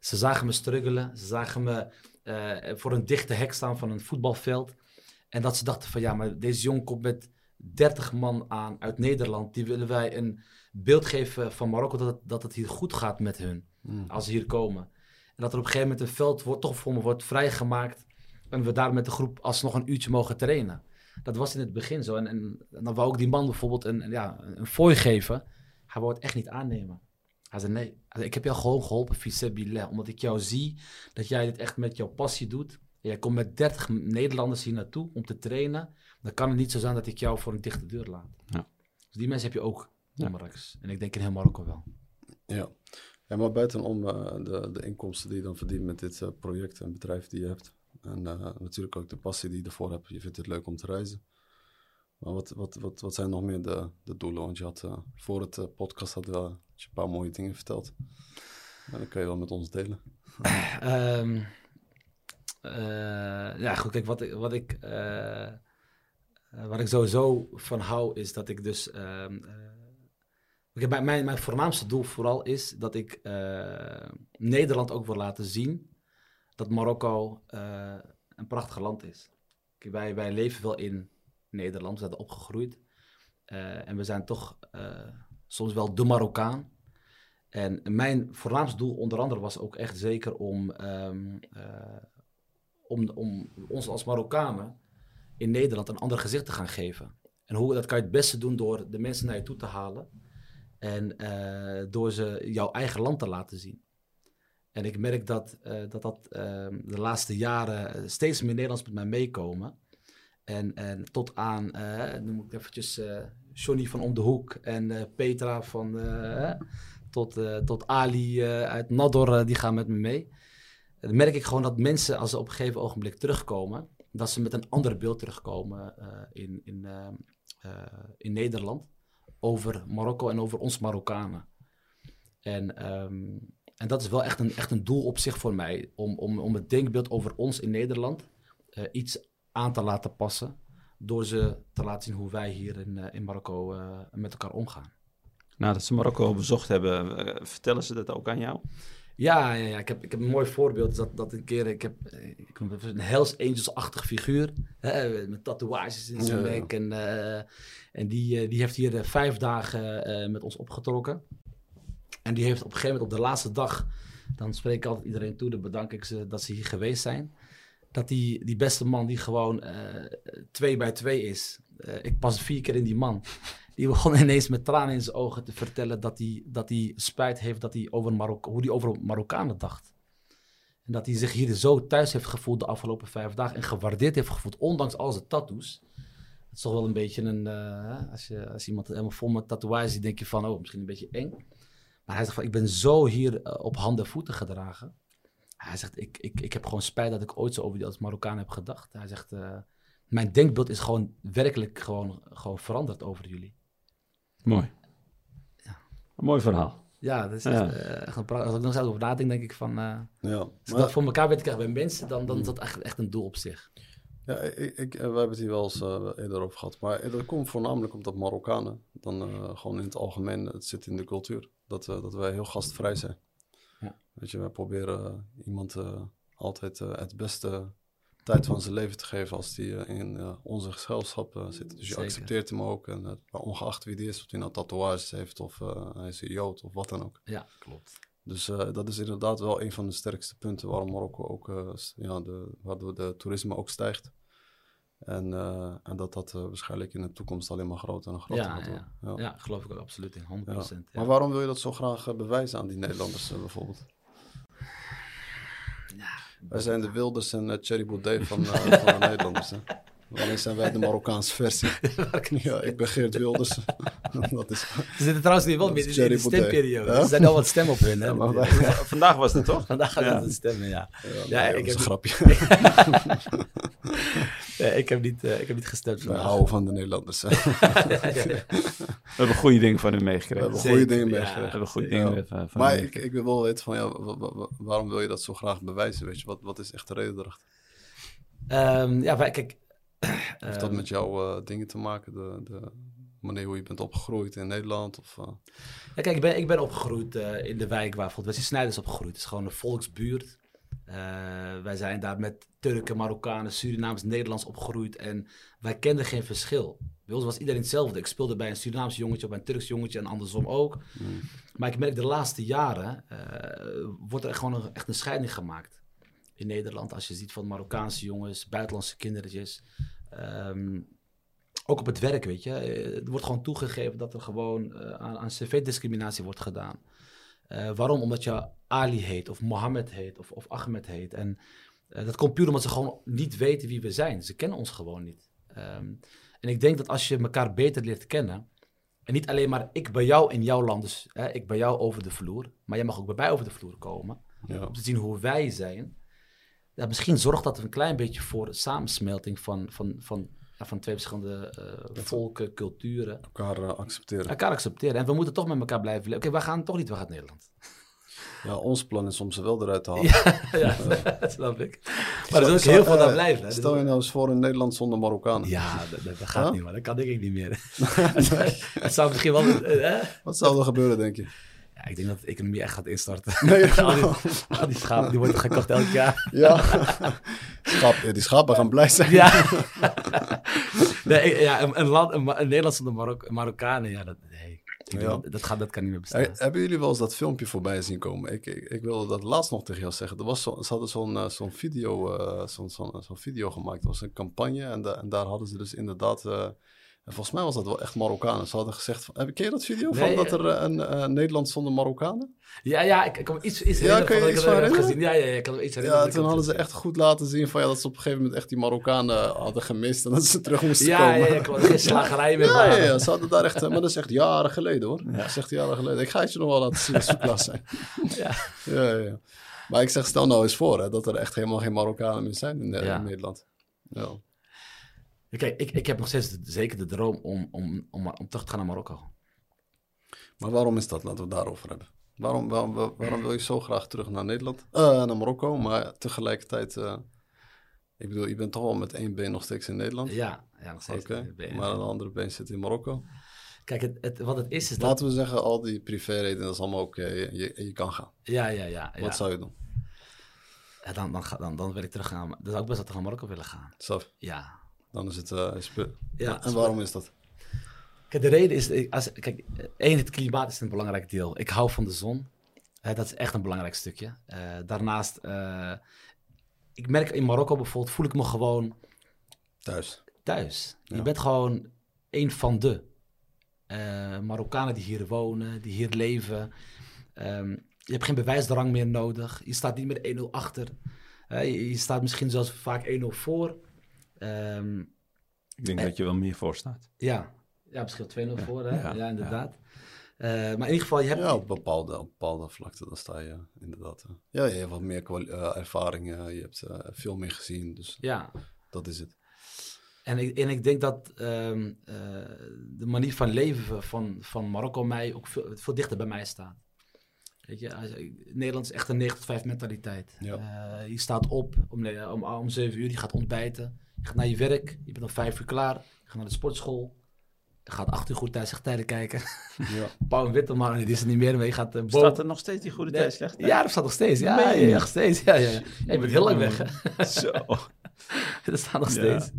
ze zagen me struggelen, ze zagen me eh, voor een dichte hek staan van een voetbalveld. En dat ze dachten van ja, maar deze jongen komt met 30 man aan uit Nederland. Die willen wij een beeld geven van Marokko dat het, dat het hier goed gaat met hun Mm. als ze hier komen. En dat er op een gegeven moment een veld wordt, toch voor me wordt vrijgemaakt. En we daar met de groep alsnog een uurtje mogen trainen. Dat was in het begin zo. En, en, en dan wou ik die man bijvoorbeeld een, een- ja, een fooi geven. Hij wou het echt niet aannemen. Hij zei nee, Hij zei, ik heb jou gewoon geholpen, fisabillah. Omdat ik jou zie dat jij dit echt met jouw passie doet. En jij komt met 30 Nederlanders hier naartoe om te trainen. Dan kan het niet zo zijn dat ik jou voor een dichte deur laat. Ja. Dus die mensen heb je ook in. Marrakesh. En ik denk in heel Marokko wel. Ja. ja, maar buitenom eh, de, de inkomsten die je dan verdient met dit eh, project en bedrijf die je hebt. En eh, natuurlijk ook de passie die je ervoor hebt. Je vindt het leuk om te reizen. Maar wat, wat, wat, wat zijn nog meer de, de doelen? Want je had eh, voor het eh, podcast had, wel- een paar mooie dingen verteld. En dat kun je wel met ons delen. *laughs* Ehm, eh, ja, goed, kijk, wat ik, wat ik, wat ik sowieso van hou, is dat ik dus. ehm, eh, kijk, mijn, mijn, voornaamste doel vooral is dat ik Nederland ook wil laten zien dat Marokko een prachtig land is. Kijk, wij, wij leven wel in Nederland, we zijn opgegroeid. Eh, en we zijn toch eh, soms wel de Marokkaan. En mijn voornaamste doel onder andere was ook echt zeker om, ehm, eh, om, om ons als Marokkanen in Nederland een ander gezicht te gaan geven. En hoe, dat kan je het beste doen door de mensen naar je toe te halen en door ze jouw eigen land te laten zien. En ik merk dat dat, dat ehm, de laatste jaren steeds meer Nederlands met mij meekomen. En, en tot aan, eh, noem ik eventjes, eh Johnny van Om de Hoek en eh, Petra van, tot, tot Ali uit Nador, die gaan met me mee. Dan merk ik gewoon dat mensen, als ze op een gegeven ogenblik terugkomen, dat ze met een ander beeld terugkomen in, in, in Nederland over Marokko en over ons Marokkanen. En, ehm, en dat is wel echt een, echt een doel op zich voor mij, om, om, om het denkbeeld over ons in Nederland eh, iets aan te laten passen, door ze te laten zien hoe wij hier in, eh, in Marokko eh, met elkaar omgaan. Nadat ze Marokko bezocht hebben, eh, vertellen ze dat ook aan jou? Ja, ja, ja. Ik, heb, ik heb een mooi voorbeeld. Dat, dat een keer, ik heb, ik een Hells Angels-achtig figuur. Hè, met tatoeages in zijn nek. En, en die, die heeft hier eh, vijf dagen met ons opgetrokken. En die heeft op een gegeven moment op de laatste dag... Dan spreek ik altijd iedereen toe. Dan bedank ik ze dat ze hier geweest zijn. Dat die, die beste man die gewoon eh, twee bij twee is. eh, ik pas vier keer in die man. Die begon *laughs* ineens met tranen in zijn ogen te vertellen dat hij, dat hij spijt heeft dat hij over Marok hoe hij over Marokkanen dacht. En dat hij zich hier zo thuis heeft gevoeld de afgelopen vijf dagen en gewaardeerd heeft gevoeld, ondanks al zijn tattoos. Het is toch wel een beetje een, eh, als, je, als iemand helemaal vol met tatoeages ziet, denk je van, oh, misschien een beetje eng. Maar hij zegt van, ik ben zo hier op handen en voeten gedragen. Hij zegt, ik, ik, ik heb gewoon spijt dat ik ooit zo over jullie als Marokkaan heb gedacht. Hij zegt, eh, mijn denkbeeld is gewoon werkelijk gewoon, gewoon veranderd over jullie. Mooi. Een mooi verhaal. Ja, dat is Ja. echt, eh, als ik nog eens over nadenk, denk ik van... eh, Ja, als maar- dat voor elkaar weet te krijgen bij mensen, dan, dan is dat echt, echt een doel op zich. Ja, ik, ik, we hebben het hier wel eens eh, eerder over gehad. Maar dat komt voornamelijk omdat Marokkanen, dan eh, gewoon in het algemeen, het zit in de cultuur. Dat, eh, dat wij heel gastvrij zijn. Ja. Weet je, wij proberen iemand eh, altijd eh, het beste tijd van zijn leven te geven als die eh, in onze gezelschap zit. Dus je Zeker. accepteert hem ook. En, ongeacht wie die is, of hij nou tatoeages heeft of hij is een Jood of wat dan ook. Ja, klopt. Dus dat is inderdaad wel een van de sterkste punten waarom Marokko ook, ja, de, waardoor de toerisme ook stijgt. En, en dat dat waarschijnlijk in de toekomst alleen maar groter en groter Ja, gaat ja, worden. ja. geloof ik ook absoluut in, 100%. Ja. Ja. Maar waarom wil je dat zo graag bewijzen aan die Nederlanders bijvoorbeeld? Wij zijn de Wilders en Thierry Baudet van, eh, *laughs* van de Nederlanders. Hè? Alleen zijn wij de Marokkaanse versie. *laughs* ja, ik ben Geert Wilders. *laughs* dat is, Ze zitten trouwens nu wel meer in de stemperiode. Ja? Er zijn al wat stemmen op hun. Hè? Ja, maar Vandaag was het toch? *laughs* Vandaag gaat Ja. het stemmen, ja. ja, ik dat is heb- een grapje. Ja, ik, heb niet, eh, ik heb niet gestemd vandaag. houden van de Nederlanders. We hebben goede dingen van u We meegekregen. hebben We goede Zeker, dingen ja. meegekregen. hebben goede Ja. dingen van, van Maar ik, ik wil wel weten van, ja, wa- wa- wa- waarom wil je dat zo graag bewijzen? Weet je? Wat, wat is echt de reden erachter? Ehm, ja, wij, kijk... Heeft dat ehm, met jouw eh, dingen te maken? De, de manier hoe je bent opgegroeid in Nederland? Of, eh, Ja, kijk, ik ben, ik ben opgegroeid eh, in de wijk waar bijvoorbeeld Wesley Snijders opgegroeid. Het is gewoon een volksbuurt. Wij zijn daar met Turken, Marokkanen, Surinaams, Nederlands opgegroeid. En wij kenden geen verschil. Bij ons was iedereen hetzelfde. Ik speelde bij een Surinaams jongetje bij een Turks jongetje en andersom ook. mm, Maar ik merk de laatste jaren wordt er gewoon een, echt een scheiding gemaakt. In Nederland, als je ziet van Marokkaanse jongens, buitenlandse kindertjes. Ehm, ook op het werk, weet je. Eh, Er wordt gewoon toegegeven dat er gewoon eh, aan, aan cv-discriminatie wordt gedaan. Eh, waarom? Omdat je Ali heet, of Mohammed heet, of, of Ahmed heet. En dat komt puur omdat ze gewoon niet weten wie we zijn. Ze kennen ons gewoon niet. Ehm, en ik denk dat als je elkaar beter leert kennen, en niet alleen maar ik bij jou in jouw land, dus hè, ik bij jou over de vloer, maar jij mag ook bij mij over de vloer komen, ja. om te zien hoe wij zijn. Ja, misschien zorgt dat een klein beetje voor samensmelting van, van, van, van twee verschillende eh, volken, culturen. Elkaar eh, accepteren. Elkaar accepteren. En we moeten toch met elkaar blijven leven. Oké, wij gaan toch niet weg uit Nederland. *laughs* Ja, ons plan is om ze wel eruit te halen. *laughs* ja, dat *laughs* snap ik. Maar er is ook Stel- heel veel eh, daar blijven. hè. Stel je nou eens voor in Nederland zonder Marokkanen. Ja, dat, dat gaat Huh? niet, man. Dat kan ik niet meer. Het zou misschien wel... eh? Wat zou er gebeuren, denk je? Ja, ik denk dat de economie echt gaat instorten. Nee, *laughs* al, die, *laughs* al die schapen die worden gekocht elk jaar. Ja. Schap, die schapen gaan blij zijn. Ja, *laughs* nee, ja een, een, land, een, Ma- een Nederland zonder Marok Marokkanen, ja, dat, nee, Ja. dat, dat, gaat, dat kan niet meer bestaan. Hebben jullie wel eens dat filmpje voorbij zien komen? Ik, ik, ik wilde dat laatst nog tegen jou zeggen. Er was zo, ze hadden zo'n eh, zo'n video, eh, zo'n video gemaakt. Dat was een campagne. En, da- en daar hadden ze dus inderdaad... eh, En volgens mij was dat wel echt Marokkanen. Ze hadden gezegd, van, heb- je dat video Nee, van dat er eh, een eh, Nederland zonder Marokkanen? Ja, ja, ik, ik kan me iets, iets Ja, herinneren dat ik gezien. Ja, ja, ja, ik kan me iets herinneren. Ja, toen hadden ze echt goed laten zien van ja, dat ze op een gegeven moment echt die Marokkanen hadden gemist en dat ze terug moesten gezien. komen. Ja, *laughs* ja, ja, klopt. Geen slagerij meer. Ja, ja, ja, ze hadden daar echt, eh, maar dat is echt jaren geleden hoor. Dat is echt jaren geleden. Ik ga het je nog wel laten zien als we klaar zijn. *laughs* Ja. Ja, ja, ja. Maar ik zeg, stel nou eens voor hè, dat er echt helemaal geen Marokkanen meer zijn in, eh, Ja. in Nederland. Ja. Kijk, ik, ik heb nog steeds de- zeker de droom om, om, om, om terug te gaan naar Marokko. Maar waarom is dat? Laten we het daarover hebben. Waarom, waarom, waarom wil je zo graag terug naar Nederland? Eh, naar Marokko, maar tegelijkertijd... eh, ik bedoel, je bent toch wel met één been nog steeds in Nederland. Ja, ja nog steeds. Ben- maar een andere been zit in Marokko. Kijk, het, het, wat het is, is dat... Laten we zeggen, al die privéredenen, dat is allemaal oké. Je, je, je kan gaan. Ja, ja, ja. ja. Wat zou je doen? Ja, dan, dan, dan, dan wil ik terug gaan. Dan zou ik best wel terug naar Marokko willen gaan. Saf, Ja. Dan is het... spe- Ja, en waarom is dat? Kijk, de reden is, als, kijk, één, het klimaat is een belangrijk deel. Ik hou van de zon. Dat is echt een belangrijk stukje. Eh, daarnaast, eh, ik merk in Marokko bijvoorbeeld, voel ik me gewoon Thuis. thuis. Je bent gewoon een van de Marokkanen die hier wonen, die hier leven. Ehm, je hebt geen bewijsdrang meer nodig. Je staat niet meer 1-0 achter. Je, je staat misschien zelfs vaak 1-0 voor. Ehm, Ik denk dat je wel meer voor staat. ja. ja, misschien 2-0 voor, hè? Ja, ja, inderdaad. Eh, maar in ieder geval, je hebt... Ja, op bepaalde, op bepaalde vlakten, dan sta je inderdaad... eh, ja, je hebt wat meer eh, ervaring, eh, je hebt eh, veel meer gezien, dus Ja, dat is het. en ik, en ik denk dat ehm, eh, de manier van leven van, van Marokko mij ook veel, veel dichter bij mij staat. Weet je, als- Nederland is echt een 9 tot 5 mentaliteit. Ja. Eh, je staat op om, om, om 7 uur, je gaat ontbijten. Je gaat naar je werk, je bent om 5 uur klaar. Je gaat naar de sportschool. Je gaat 8 uur goed thuis tijden kijken. Ja. *laughs* Paul Witteman, die is er niet meer, maar je gaat uh, Staat er nog steeds die goede Nee, tijd slecht? Ja, dat staat nog steeds. Ja, ja, nog steeds. Ja, ja, ja. Ja, je bent heel lang weg, hè? Zo. *laughs* *laughs* dat staat nog Ja. steeds.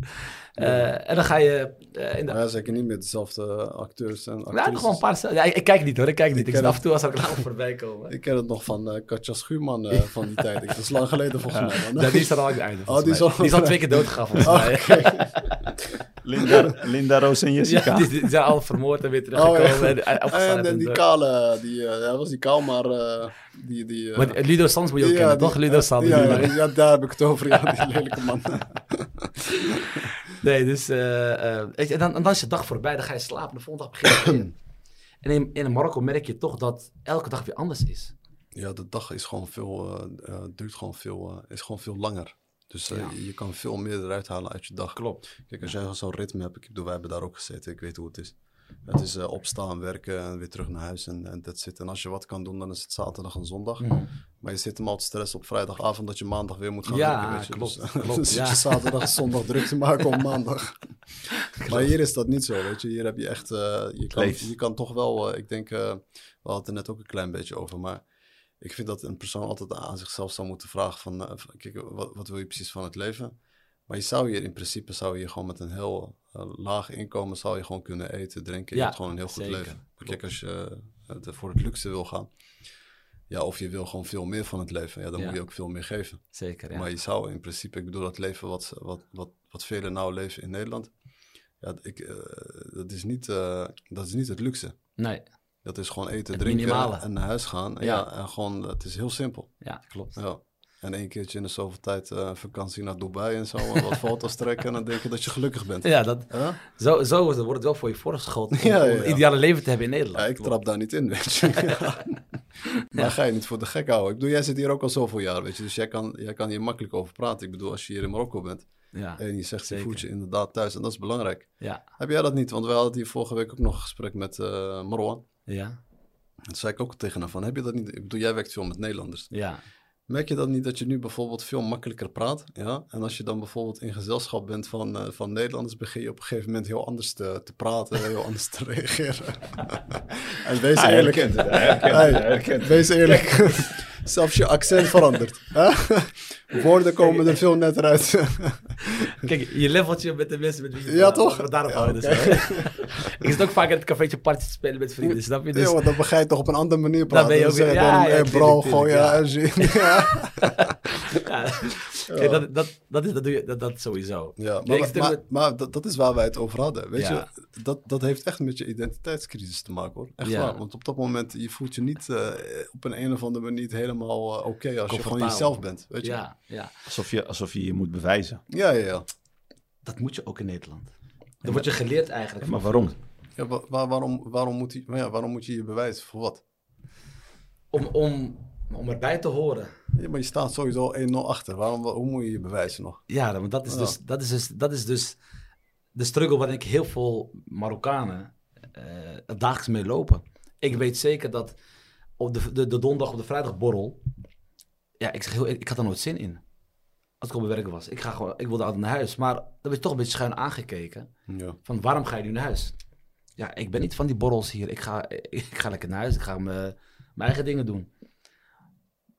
Eh, en dan ga je eh, in de Maar ja, zeker niet met dezelfde acteurs en actrices. een paar. Ja, ik, ik kijk niet hoor, ik kijk niet. Ik, het. af en toe als er reclame voorbij komen. Ik ken het nog van eh Katja Schuurman eh, *laughs* van die tijd. Ik- Dat is lang geleden volgens mij. man. Ja, die is er al aan het einde. Oh, die is al- die is al twee keer doodgegaan volgens *laughs* Oh, mij. Linda, Linda Roos en Jessica. Ja, die, die zijn al vermoord en weer teruggekomen. Oh, ja. en, en opgestaan En, en die kale, die, eh, was die kaal, maar eh, die... die eh, Maar die- Ludo Sands moet je ook ja, kennen, die- toch? Ludo Sands. Ja, daar heb ik het over. Ja, die lelijke man. *laughs* Nee, dus... eh, eh, weet je, en, dan, en dan is je dag voorbij, dan ga je slapen. De volgende dag begin je weer. *clears throat* En in, in Marokko merk je toch dat elke dag weer anders is. Ja, de dag is gewoon veel, eh, eh, duurt gewoon veel, eh, is gewoon veel langer. Dus eh, Ja. je kan veel meer eruit halen uit je dag. Klopt. Kijk, als jij zo'n ritme hebt, ik bedoel, wij hebben daar ook gezeten, ik weet hoe het is. Het is eh, opstaan, werken en weer terug naar huis en en dat zit. En als je wat kan doen, dan is het zaterdag en zondag. Mhm. Maar je zit hem al te stress op vrijdagavond dat je maandag weer moet gaan Ja, werken. Weet je. klopt, Dus, *laughs* klopt, dan zit ja. je zaterdag en zondag druk te maken op maandag. *laughs* maar hier is dat niet zo, weet je. Hier heb je echt, eh, je, kan, je kan toch wel, ik denk, we hadden het er net ook een klein beetje over, maar ik vind dat een persoon altijd aan zichzelf zou moeten vragen van, eh, kijk, wat, wat wil je precies van het leven? Maar je zou hier in principe, zou je gewoon met een heel eh, laag inkomen, zou je gewoon kunnen eten, drinken. Je hebt gewoon een heel goed zeker. leven. Kijk, als je eh, voor het luxe wil gaan, ja, of je wil gewoon veel meer van het leven, ja, dan Ja. moet je ook veel meer geven. Zeker, ja. Maar je zou in principe, ik bedoel, dat leven wat, wat, wat, wat velen nou leven in Nederland, ja, ik, dat, is niet, dat is niet het luxe. Nee, Dat is gewoon eten, Het drinken minimale. en naar huis gaan. Ja. Ja. en gewoon, het is heel simpel. ja, klopt. Ja. En één keertje in de zoveel tijd eh, vakantie naar Dubai en zo, en wat *laughs* foto's trekken en dan denk je dat je gelukkig bent. Ja, dat, zo, zo wordt het wel voor je voorgeschoten om, *laughs* Ja, ja, om het ideale leven te hebben in Nederland. Ja, ik trap daar niet in, weet je. *laughs* Maar ga je niet voor de gek houden. Ik bedoel, jij zit hier ook al zoveel jaar, weet je. Dus jij kan, jij kan hier makkelijk over praten. Ik bedoel, als je hier in Marokko bent Ja, en je zegt, je voelt je inderdaad thuis. En dat is belangrijk. ja, Heb jij dat niet? Want we hadden hier vorige week ook nog een gesprek met eh Marwan. Ja, Toen zei ik ook tegen hem van, heb je dat niet? Ik bedoel, jij werkt veel met Nederlanders. ja. Merk je dan niet dat je nu bijvoorbeeld veel makkelijker praat? Ja? En als je dan bijvoorbeeld in gezelschap bent van, eh, van Nederlanders, begin je op een gegeven moment heel anders te, te praten, heel anders te *laughs* reageren. en wees eerlijk. herkent het, hij herkent het, Hey, hij herkent het. wees eerlijk. *laughs* Zelfs je accent verandert. Woorden komen er veel netter uit. Kijk, je leveltje met de mensen met wie je Ja, toch? Daarop Ja, houden. dus, ik zit ook vaak in het cafeetje parties te spelen met vrienden, snap je? Dus, Ja, want dan begrijp je toch op een andere manier praten. ben je Dan ook zeg je weer- dan, ja, hey bro, gewoon *laughs* ja. ja. dat, dat, dat, is, dat, doe je, dat, dat sowieso. Ja, maar, dat, dat is waar wij het over hadden. Weet Ja. je, dat, dat heeft echt met je identiteitscrisis te maken hoor. Echt waar. Want op dat moment, je voelt je niet eh, op een, een of andere manier niet helemaal eh, oké als je gewoon jezelf bent. Weet je? Ja, ja, Alsof je, alsof je je moet bewijzen. Ja, ja, ja. dat moet je ook in Nederland. Dan word je geleerd eigenlijk. Maar waarom? ja wa- wa- waarom, waarom, moet maar ja, waarom moet je je bewijzen? Voor wat? Om, om, om erbij te horen. Ja, maar je staat sowieso 1-0 achter. Waarom, wa- hoe moet je je bewijzen nog? Ja, want dat is, Ja. dus, dat, is dus, dat is dus de struggle waarin ik heel veel Marokkanen eh, het dagelijks mee lopen. Ik weet zeker dat op de, de, de donderdag of de vrijdag borrel, ja, ik zeg heel ik had er nooit zin in. Als ik op mijn werk was. Ik, ga gewoon, ik wilde altijd naar huis. Maar dan werd je toch een beetje schuin aangekeken. Ja. Van waarom ga je nu naar huis? Ja, ik ben niet van die borrels hier. Ik ga, *laughs* ik ga lekker naar huis. Ik ga mijn, mijn eigen dingen doen.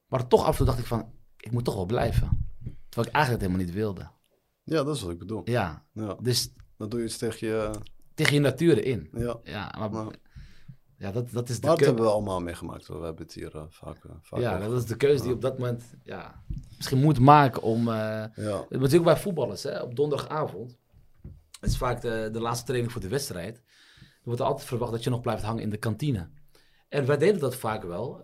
Maar toch af en toe dacht ik van, ik moet toch wel blijven. Terwijl ik eigenlijk helemaal niet wilde. ja, dat is wat ik bedoel. Ja, Ja. dus Dan doe je iets tegen je... tegen je natuur in. Ja. Ja, maar. Ja, dat, dat is de keuze. hebben we allemaal meegemaakt. hoor. We hebben het hier eh, vaak, eh, vaak Ja, over. dat is de keuze die je op dat moment ja, misschien moet maken om... eh Ja. Natuurlijk bij voetballers, hè, op donderdagavond. Het is vaak de, de laatste training voor de wedstrijd. Er wordt altijd verwacht dat je nog blijft hangen in de kantine. En wij deden dat vaak wel,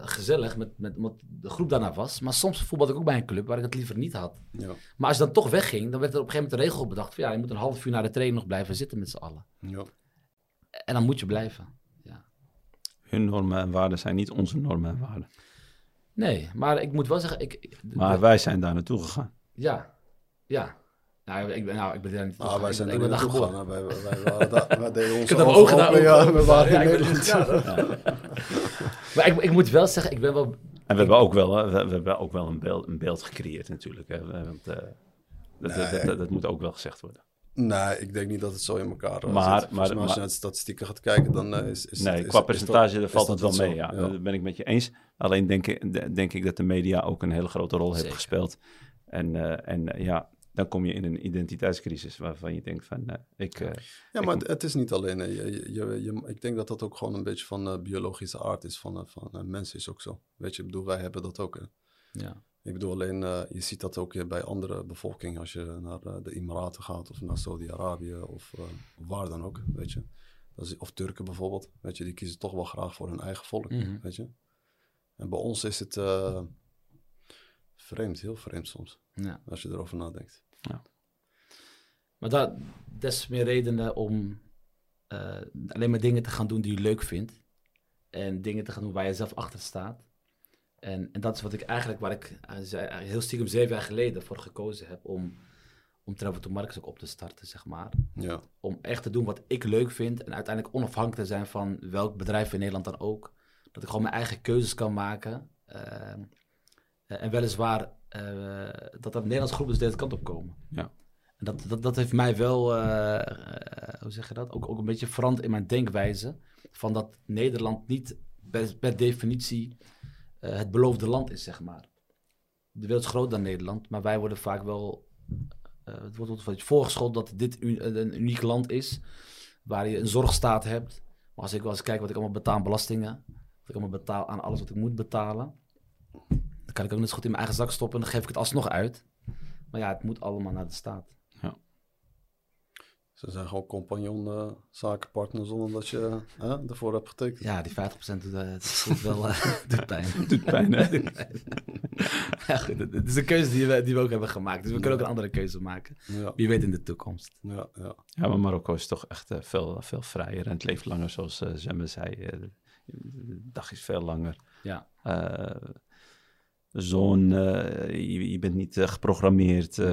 gezellig, met, met, omdat de groep daarna was. Maar soms voetbalde ik ook bij een club waar ik het liever niet had. Ja. Maar als je dan toch wegging, dan werd er op een gegeven moment de regel bedacht... van ja, je moet een half uur na de training nog blijven zitten met z'n allen. Ja. En dan moet je blijven. Hun normen en waarden zijn niet onze normen en waarden. Nee, maar ik moet wel zeggen... Ik, ik- Maar wij zijn daar naartoe gegaan. Ja, ja. Nou, ik ben, nou, ik ben daar niet Nou, wij zijn ik er ben daar naartoe geboren. gegaan. Wij, wij, waren daar, wij deden *laughs* Ik onze heb ogen ook gedaan. Ja, we waren Ja, in ik ben- Nederland. ja, *laughs* Maar ik, ik moet wel zeggen, ik ben wel... En we hebben ook wel, hè, we, we hebben ook wel een, beeld, een beeld gecreëerd natuurlijk. Hè, want, eh, dat, dat, dat moet ook wel gezegd worden. Nee, ik denk niet dat het zo in elkaar eh, Maar- zit. Maar- mij als je maar- naar de statistieken gaat kijken, dan eh, is, is Nee, is- qua percentage dat- daar valt het wel mee. Ja. Dat ben ik met je eens. Alleen denk denk ik dat de media ook een hele grote rol heeft gespeeld. En, eh, en ja, dan kom je in een identiteitscrisis waarvan je denkt van, ik... Ja, maar het, het is niet alleen. Je, je, je- ik denk dat dat ook gewoon een beetje van eh, biologische aard is. Van, van mensen is ook zo. Weet je, ik bedoel, wij hebben dat ook. Ja. Ik bedoel alleen, eh, je ziet dat ook weer bij andere bevolking. Als je naar eh, de Emiraten gaat of naar Saudi-Arabië of eh, waar dan ook, weet je. Dat is, of Turken bijvoorbeeld, weet je. Die kiezen toch wel graag voor hun eigen volk, Mhm. weet je. En bij ons is het eh, vreemd, heel vreemd soms. ja. Als je erover nadenkt. Maar dat, des meer redenen om eh, alleen maar dingen te gaan doen die je leuk vindt. En dingen te gaan doen waar je zelf achter staat. En, en dat is wat ik eigenlijk, waar ik eh, zei- heel stiekem zeven jaar geleden voor gekozen heb om, om Travel to Markets ook op te starten, zeg maar. Ja, Om echt te doen wat ik leuk vind en uiteindelijk onafhankelijk te zijn van welk bedrijf in Nederland dan ook. Dat ik gewoon mijn eigen keuzes kan maken. eh, en weliswaar eh, dat er Nederlandse groepen dus deze kant op komen. Ja. En dat, dat, dat heeft mij wel, eh, eh, hoe zeg je dat, ook, ook een beetje veranderd in mijn denkwijze. Van dat Nederland niet per, per definitie eh, het beloofde land is, zeg maar. De wereld is groter dan Nederland, maar wij worden vaak wel, eh het wordt ons wel voorgeschoteld dat dit een uniek land is. Waar je een zorgstaat hebt. Maar als ik wel eens kijk wat ik allemaal betaal aan belastingen. Wat ik allemaal betaal aan alles wat ik moet betalen. Dan kan ik ook net zo goed in mijn eigen zak stoppen en dan geef ik het alsnog uit. Maar ja, het moet allemaal naar de staat. Ze zijn gewoon compagnon eh, zakenpartner zonder dat je eh, ervoor hebt getekend. Ja, die 50% doet, eh, doet wel eh, *laughs* doet pijn. *laughs* doet pijn, hè? *laughs* ja, goed, het is een keuze die we, die we ook hebben gemaakt. Dus we kunnen ook een andere keuze maken. Ja, Wie weet in de toekomst. ja, ja. Ja, maar Marokko is toch echt veel, veel vrijer en het leeft langer, zoals uh, Zemme zei. eh, de dag is veel langer. Ja. Eh, zon, eh, je, je, bent niet uh, geprogrammeerd. Uh,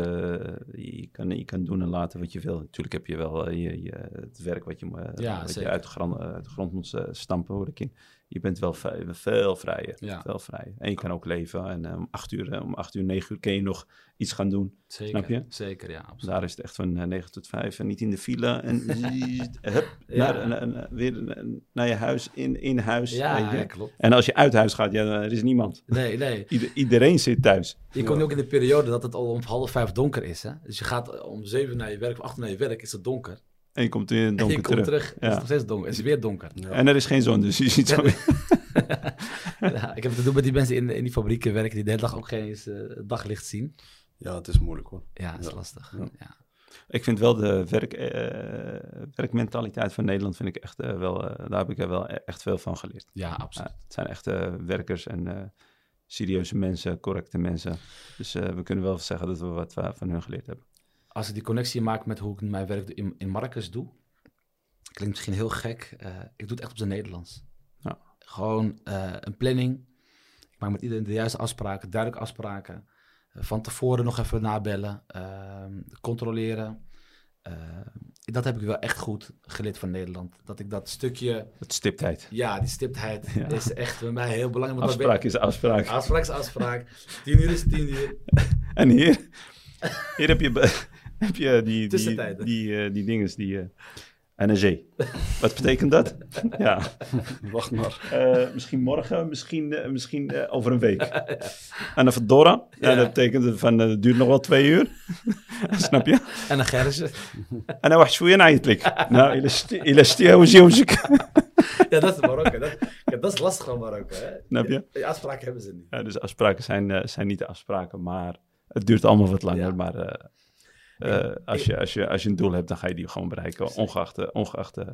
je, kan, je kan doen en laten wat je wil. Natuurlijk heb je wel je, je, het werk wat je, ja, wat je uit, de grond, uit de grond moet stampen, hoor ik in. Je bent wel veel, veel vrijer. Ja. Veel vrijer. En je kan ook leven. En uh, om acht uur, om acht uur, negen uur kun je nog iets gaan doen. Zeker, Snap je? Zeker, ja. Absoluut. Daar is het echt van uh, 9 tot 5 en niet in de file. En *laughs* hup, ja. naar, naar, naar, weer naar je huis, in, in huis. Ja, ja, klopt. En als je uit huis gaat, ja, er is niemand. Nee, nee. *laughs* Ieder, iedereen zit thuis. Je komt ook in de periode dat het al om half vijf donker is. Hè? Dus je gaat om zeven naar je werk of acht naar je werk, is het donker. En je komt weer donker en je terug. komt terug, ja. het is nog steeds donker. Het is weer donker. Ja. En er is geen zon, dus je ziet zo... ja, *laughs* ik heb te doen met die mensen in, in die fabrieken werken die de hele dag ook geen eens eh, het daglicht zien. Ja, het is moeilijk hoor. Ja, dat is Ja. lastig. Ja. Ja. Ik vind wel de werk, eh, werkmentaliteit van Nederland, vind ik echt, eh, wel, eh, daar heb ik er wel e- echt veel van geleerd. Ja, absoluut. Het zijn echt eh, werkers en eh, serieuze mensen, correcte mensen. Dus eh, we kunnen wel zeggen dat we wat van hun geleerd hebben. Als ik die connectie maak met hoe ik mijn werk in, in Marcus doe, klinkt misschien heel gek. eh, ik doe het echt op zijn Nederlands. Ja. Gewoon eh, een planning. Ik maak met iedereen de juiste afspraken, duidelijke afspraken. Eh, van tevoren nog even nabellen, ehm, controleren. Dat heb ik wel echt goed geleerd van Nederland. Dat ik dat stukje, Het stiptheid. ja, die stiptheid Ja. is echt bij mij heel belangrijk. Afspraak is afspraak. Afspraak is afspraak. Tien uur is tien uur. *laughs* En hier, hier heb je, *laughs* heb je die, die, die, eh, die dinges, die eh, NRG. Wat betekent dat? *laughs* ja. Wacht maar. Eh, misschien morgen, misschien, misschien over een week. *laughs* En een Dora. Ja. dat betekent van het duurt nog wel twee uur. Snap je? En een gerzen. En dan wacht je voor je eigenlijk. Nou, elastie, muziek. Ja, dat is Marokko. Dat, dat is lastig van Marokko. Snap je? Die afspraken hebben ze niet. Ja, dus afspraken zijn, zijn niet afspraken, maar het duurt allemaal wat langer. Maar eh, als, je, als, je, als je een doel hebt, dan ga je die gewoon bereiken. Ongeacht, eh, ongeacht eh,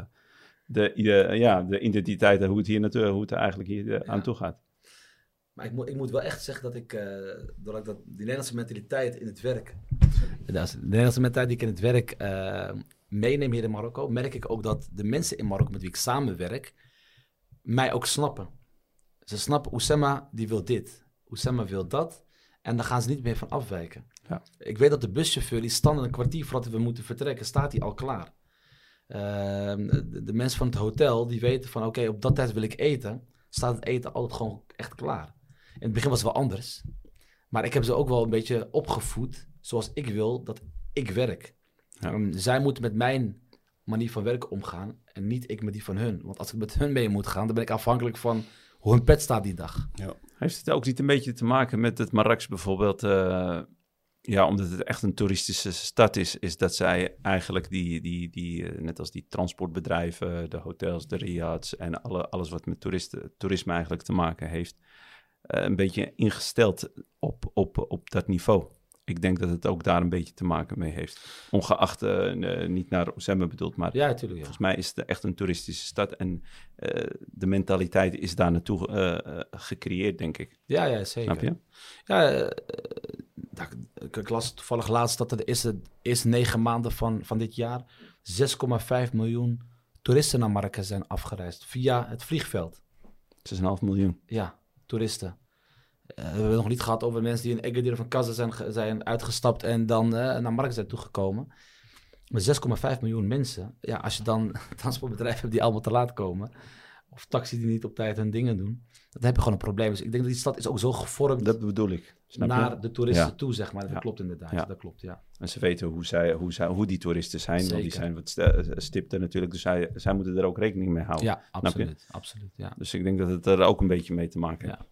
de, de, ja, de identiteit en hoe het hier naartoe, hoe het er eigenlijk hier aan toe gaat. Maar ik moet, ik moet wel echt zeggen dat ik, eh doordat ik dat, die Nederlandse mentaliteit in het werk, dat is de Nederlandse mentaliteit die ik in het werk meeneem hier in Marokko, merk ik ook dat de mensen in Marokko met wie ik samenwerk, mij ook snappen. Ze snappen, Oussama die wil dit, Oussama wil dat, en daar gaan ze niet meer van afwijken. Ja. Ik weet dat de buschauffeur, die standaard een kwartier voordat we moeten vertrekken, staat hij al klaar. Ehm, de, de mensen van het hotel, die weten van oké, op dat tijd wil ik eten, staat het eten altijd gewoon echt klaar. In het begin was het wel anders. Maar ik heb ze ook wel een beetje opgevoed zoals ik wil dat ik werk. Ja. Ehm, zij moeten met mijn manier van werken omgaan en niet ik met die van hun. Want als ik met hun mee moet gaan, dan ben ik afhankelijk van hoe hun pet staat die dag. Heeft het ook niet een beetje te maken met het Marrakesh bijvoorbeeld? eh, ja, omdat het echt een toeristische stad is, is dat zij eigenlijk die, die, die eh, net als die transportbedrijven, de hotels, de riads en alle, alles wat met toeristen, toerisme eigenlijk te maken heeft, eh, een beetje ingesteld op, op, op dat niveau. Ik denk dat het ook daar een beetje te maken mee heeft. Ongeacht, eh, eh, niet naar Oezembe bedoeld, maar Ja. Volgens mij is het echt een toeristische stad en eh, de mentaliteit is daar naartoe gecreëerd, denk ik. Ja, ja, zeker. Snap je? Ja, ik las toevallig laatst dat er de eerste, eerste negen maanden van, van dit jaar 6,5 miljoen toeristen naar Marrakesh zijn afgereisd via het vliegveld. 6,5 miljoen. Ja, toeristen. Eh, we hebben het nog niet gehad over mensen die in Agadir van Kaza zijn, zijn uitgestapt en dan eh, naar Marrakesh zijn toegekomen. Maar 6,5 miljoen mensen. Ja, als je dan *laughs* transportbedrijven hebt die allemaal te laat komen. Of taxi die niet op tijd hun dingen doen. Dan heb je gewoon een probleem. Dus ik denk dat die stad is ook zo gevormd Dat bedoel ik. Snap je? naar de toeristen Ja. toe, zeg maar. Dat Ja. klopt inderdaad. Ja. Dat klopt, ja. En ze weten hoe, zij, hoe, zij, hoe die toeristen zijn. Want die zijn wat st- stipter natuurlijk. Dus zij, zij moeten er ook rekening mee houden. Ja, absoluut. Absoluut, ja. Dus ik denk dat het er ook een beetje mee te maken heeft.